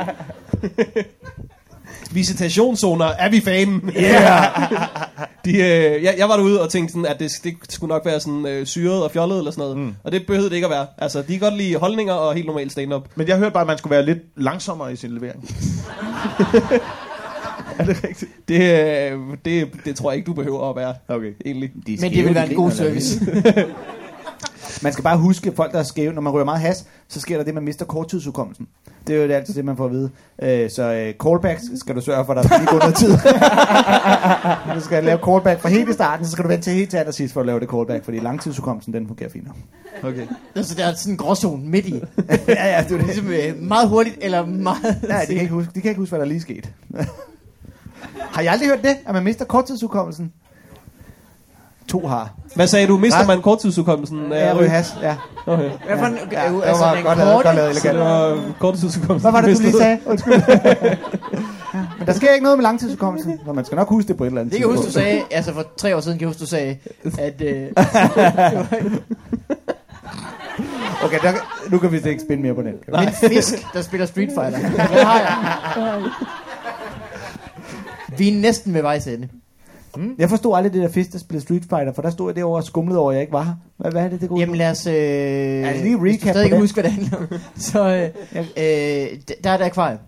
A: Visitationszoner, er vi fan?
C: Yeah. (laughs)
A: De, øh, jeg, jeg var derude og tænkte sådan, at det, det skulle nok være sådan øh, syret og fjollet eller sådan noget. Mm. Og det behøvede det ikke at være. Altså, de kan godt lide holdninger og helt normal stand-up.
D: Men jeg hørte bare, at man skulle være lidt langsommere i sin levering. (laughs) er det rigtigt?
A: Det, øh, det, det tror jeg ikke, du behøver at være,
D: Okay.
A: egentlig.
C: De
B: Men det vil være en god service. (laughs)
C: Man skal bare huske, folk der er skæve, når man rører meget has, så sker der det, man mister korttidsudkommelsen. Det er jo altid det, man får at vide. Øh, så øh, callbacks skal du sørge for, at der lige gå noget tid. (laughs) du skal lave callback fra helt i starten, så skal du vente til helt til allersidst for at lave det callback, fordi langtidsudkommelsen, den fungerer fint.
D: Okay.
B: altså, der er sådan en gråzone midt i. (laughs)
C: ja, ja, det er det.
B: Ligesom øh, meget hurtigt, eller meget... (laughs)
C: Ja, de kan, ikke huske, de kan ikke huske, hvad der lige skete. har I aldrig hørt det, at man mister korttidsudkommelsen? To har.
A: Hvad sagde du? Mister
C: Hvad?
A: man korttidsudkommelsen?
C: Ja, ryge has, ja.
A: Okay.
B: Hvad for en,
C: Ja,
B: ja,
C: det
B: altså,
C: var
B: den
C: godt
B: korte,
C: godt lavet,
A: Så det
C: elegant.
A: var korttidsudkommelsen.
C: Hvad var det, du lige sagde? Undskyld. (laughs) ja, men der sker ikke noget med langtidsudkommelsen, så man skal nok huske det på et eller andet
B: Det kan jeg huske, du sagde, altså for tre år siden kan jeg huske, du sagde, at... Øh, (laughs)
C: Okay, der, nu kan vi ikke spænde mere på den.
B: min fisk, der spiller Street Fighter. Hvad har jeg? (laughs) Vi er næsten ved vejs ende.
C: Jeg forstod aldrig det der fisk, der spillede Street Fighter, for der stod jeg derovre og skumlede over, at jeg ikke var her. Hvad, hvad er det, det går?
B: Jamen lad os... Øh,
C: Altså, lige
B: hvis du
C: recap
B: stadig ikke huske, hvad det handler om. (laughs) Så øh, øh, der er et akvarium.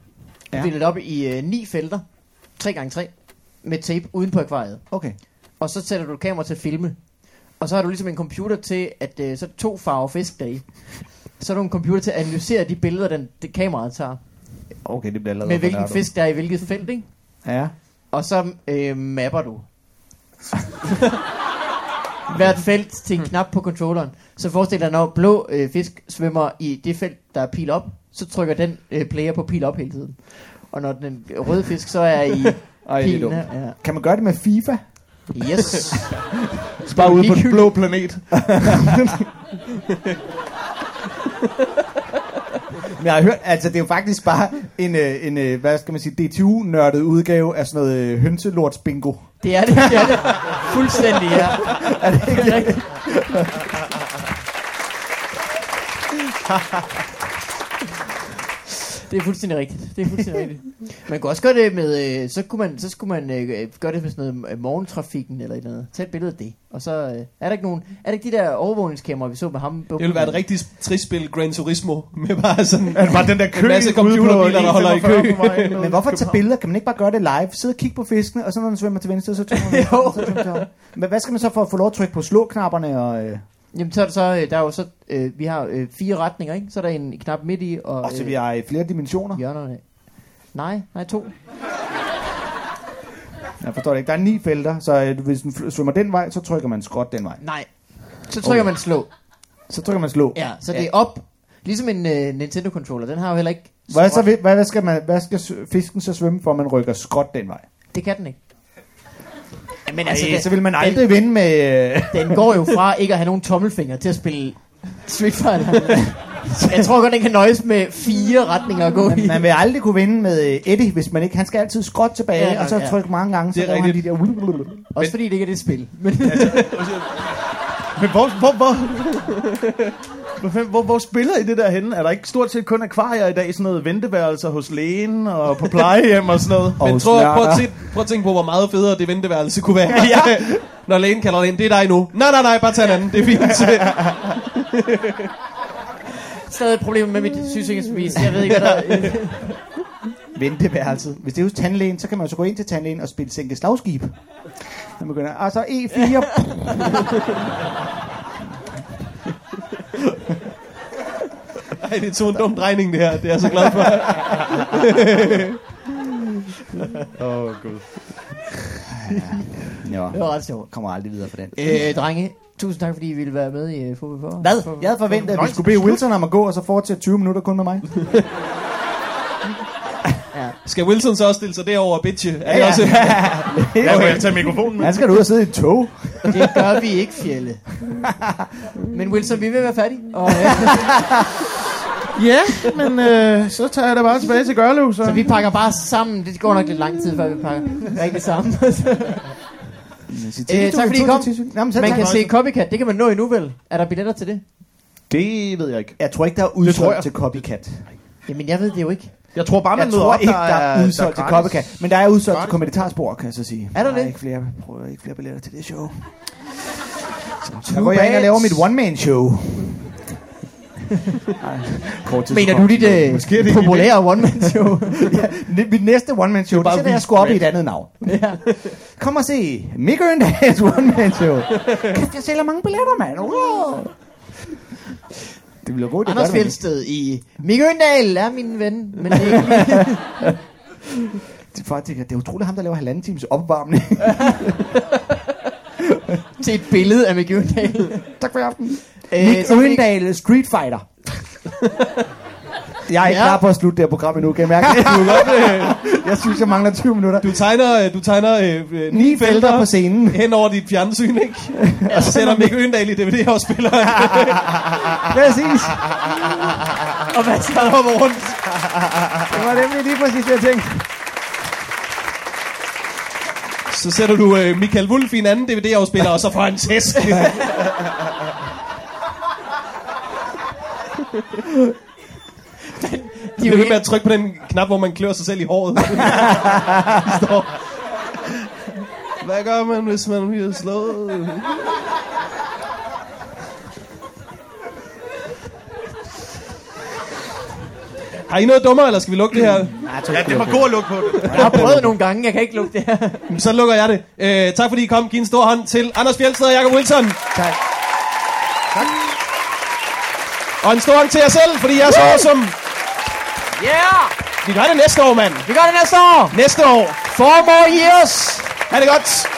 B: Du
C: Ja.
B: det op i øh, ni felter. 3x3. Med tape uden på akvariet.
C: Okay.
B: Og så sætter du et kamera til at filme. Og så har du ligesom en computer til, at øh, så er to farver fisk deri. Så har du en computer til at analysere de billeder, den, det kameraet tager.
C: Okay, det bliver lavet
B: Med hvilken fisk der er i hvilket felt, ikke?
C: Ja.
B: Og så øh, mapper du. (laughs) Hvert felt til en knap på controlleren. Så forestil dig, når blå øh, fisk svømmer i det felt, der er pil op, så trykker den øh, player på pil op hele tiden. Og når den røde fisk så er i (laughs)
C: Ej, det er
B: pilen
C: dumt.
B: her, ja.
C: Kan man gøre det med FIFA?
B: Yes. (laughs)
D: Bare ude på den blå planet.
C: Men jeg har hørt, altså det er jo faktisk bare en, øh, en øh, hvad skal man sige, DTU-nørdet udgave af sådan noget øh, hønselorts bingo.
B: Det er det, det er det. Fuldstændig, ja.
C: Er det ikke
B: rigtigt. (laughs) Det er fuldstændig rigtigt. Det er fuldstændig rigtigt. Man kunne også gøre det med, øh, så, kunne man, så skulle man øh, gøre det med sådan noget øh, morgentrafikken eller et eller andet. Tag et billede af det. Og så øh, er der ikke nogen, er det ikke de der overvågningskameraer, vi så med ham?
A: Det ville være et rigtig trist spil, Gran Turismo, med bare sådan
D: det bare den der kø
A: en masse computerbiler, der holder i
D: 1,45
A: kø. (laughs)
C: Men hvorfor tage billeder? Kan man ikke bare gøre det live? Sidde og kigge på fiskene, og så når den svømmer til venstre, så trykker man (laughs)
B: Jo.
C: Men hvad skal man så for at få lov at trykke på slå-knapperne? Og, øh,
B: Jamen så er der så, øh, der er jo så, øh, vi har øh, fire retninger, ikke? Så er der en knap midt i, og,
C: og så vi har flere dimensioner?
B: hjørnerne. Nej, nej, to.
C: Jeg forstår det ikke. Der er ni felter, så øh, hvis den svømmer den vej, så trykker man skråt den vej.
B: Nej. Så trykker
C: Okay.
B: man slå.
C: Så trykker man slå.
B: Ja, så det er op. Ligesom en uh, Nintendo controller, den har jo heller ikke
C: Hvad, så,
B: skråt.
C: hvad, hvad, skal man, hvad skal fisken så svømme for, man rykker skråt den vej?
B: Det kan den ikke. Men
C: Altså, Ej,
B: den,
C: så vil man aldrig vinde med... Øh,
B: den går jo fra ikke at have nogen tommelfinger til at spille Street Fighter. (laughs) Jeg tror godt, den kan nøjes med fire retninger at gå i.
C: man, man vil aldrig kunne vinde med øh, Eddie, hvis man ikke... Han skal altid skråt tilbage,
B: Ja,
C: ja, og så
B: ja.
C: trykke mange gange, så
A: Det er
C: han de der...
B: Også fordi det ikke er det spil. Men, (laughs)
D: Men hvor, hvor, hvor, hvor, hvor, spiller I det der henne? Er der ikke stort set kun akvarier i dag? Sådan noget venteværelser hos lægen og på plejehjem og sådan noget? (laughs)
A: Men tror, prøv, at tænke, prøv at tænke på, hvor meget federe det venteværelse kunne være. ja. (laughs) Når lægen kalder ind, det er dig nu. Nej, nej, nej, bare tag en anden. Det er fint. (laughs)
B: stadig et problem med mit sygesikringsbevis. Jeg ved ikke, hvad der er.
C: Venteværelset. Hvis det er hos tandlægen, så kan man jo så gå ind til tandlægen og spille sænke slagskib. Så begynder, og så E4.
A: Ej, det tog en dum drejning, det her. Det er jeg så glad for. (laughs)
D: Åh, oh, gud.
C: ja,
B: Det var ret sjovt.
C: kommer aldrig videre for den.
B: Øh, drenge, tusind tak, fordi I ville være med i uh, Fodbold for.
C: Hvad? Jeg havde forventet, at vi skulle bede Wilson om at gå, og så fortsætte 20 minutter kun med mig. (laughs)
A: Skal Wilson så også stille sig derover og bitche? Er det
C: Ja,
A: også?
D: Ja, (laughs) jeg tage mikrofonen med?
C: Han skal da ud og sidde i et tog.
B: Det gør vi ikke, Fjelle. Men Wilson, vi vil være færdige. Og, øh,
D: Ja, men øh, så tager jeg da bare tilbage til Gørlev, så.
B: så vi pakker bare sammen. Det går nok lidt lang tid, før vi pakker rigtig sammen. (laughs) Øh, tak fordi I kom.
C: Jamen,
B: Man
C: tak.
B: kan se Copycat, det kan man nå endnu vel. Er der billetter til det?
D: Det ved jeg ikke.
C: Jeg tror ikke, der er
D: jeg.
C: udsolgt til Copycat.
B: Jamen, jeg ved det jo ikke.
D: Jeg tror bare, man
C: Jeg
D: møder
C: tror
D: op,
C: ikke, der er udsolgt til. Copycat. Men der er udsolgt
D: Gratis.
C: til kommentarspor, kan jeg så sige.
B: Er der
C: der
B: det?
C: Er ikke flere, prøver ikke flere billetter til det show. Så der går jeg ind og laver mit one-man-show.
B: Mener du dit øh, populære one-man-show? (laughs)
C: ja, mit næste one-man-show, det sætter jeg sgu op i et andet navn.
B: ja. (laughs)
C: Kom og se Mikke Øndals one-man-show. Kæft, jeg sælger mange billetter, mand. Wow. Det bliver godt,
B: Anders Fjeldsted i Mikke Øndal er min ven, men det er
C: Det faktisk, det er utroligt ham, der laver halvanden times opvarmning. (laughs)
B: til et billede af Mikke Øndal.
C: tak for i aften.
B: Øh, fik-
C: Øndal Street Fighter. Jeg er ikke
B: Ja.
C: klar på at slutte det her program endnu, kan jeg mærke. (laughs) Du kan godt, øh, jeg synes, jeg mangler 20 minutter.
A: Du tegner, øh, du tegner øh,
C: Ni felter på scenen.
A: hen over dit fjernsyn, ikke? (laughs) Og så sætter Mikke Øndal i DVD-afspilleren. (laughs)
C: Præcis.
B: Og hvad så?
A: Der hopper rundt.
C: Det var nemlig lige præcis det, jeg tænkte.
A: Så sætter du øh, Michael Wulff i en anden DVD-afspiller, og så får han tæsk.
B: De
A: er
B: jo
A: ved med at trykke på den knap, hvor man klør sig selv i håret. Der (laughs) står, Hvad gør man, hvis man bliver slået? Har I noget dummere, eller skal vi lukke det her?
D: Ja, det var god at lukke på det.
B: Jeg har prøvet nogle gange, jeg kan ikke lukke det her.
A: Så lukker jeg det. Øh, tak fordi I kom. Giv en stor hånd til Anders Fjeldsted og Jacob Wilson.
C: Tak.
A: Og en stor hånd til jer selv, fordi jeg er så awesome.
B: Yeah!
A: Vi gør det næste år, mand.
B: Vi gør det næste år!
A: Næste år.
B: Four more years!
A: Ha' det godt.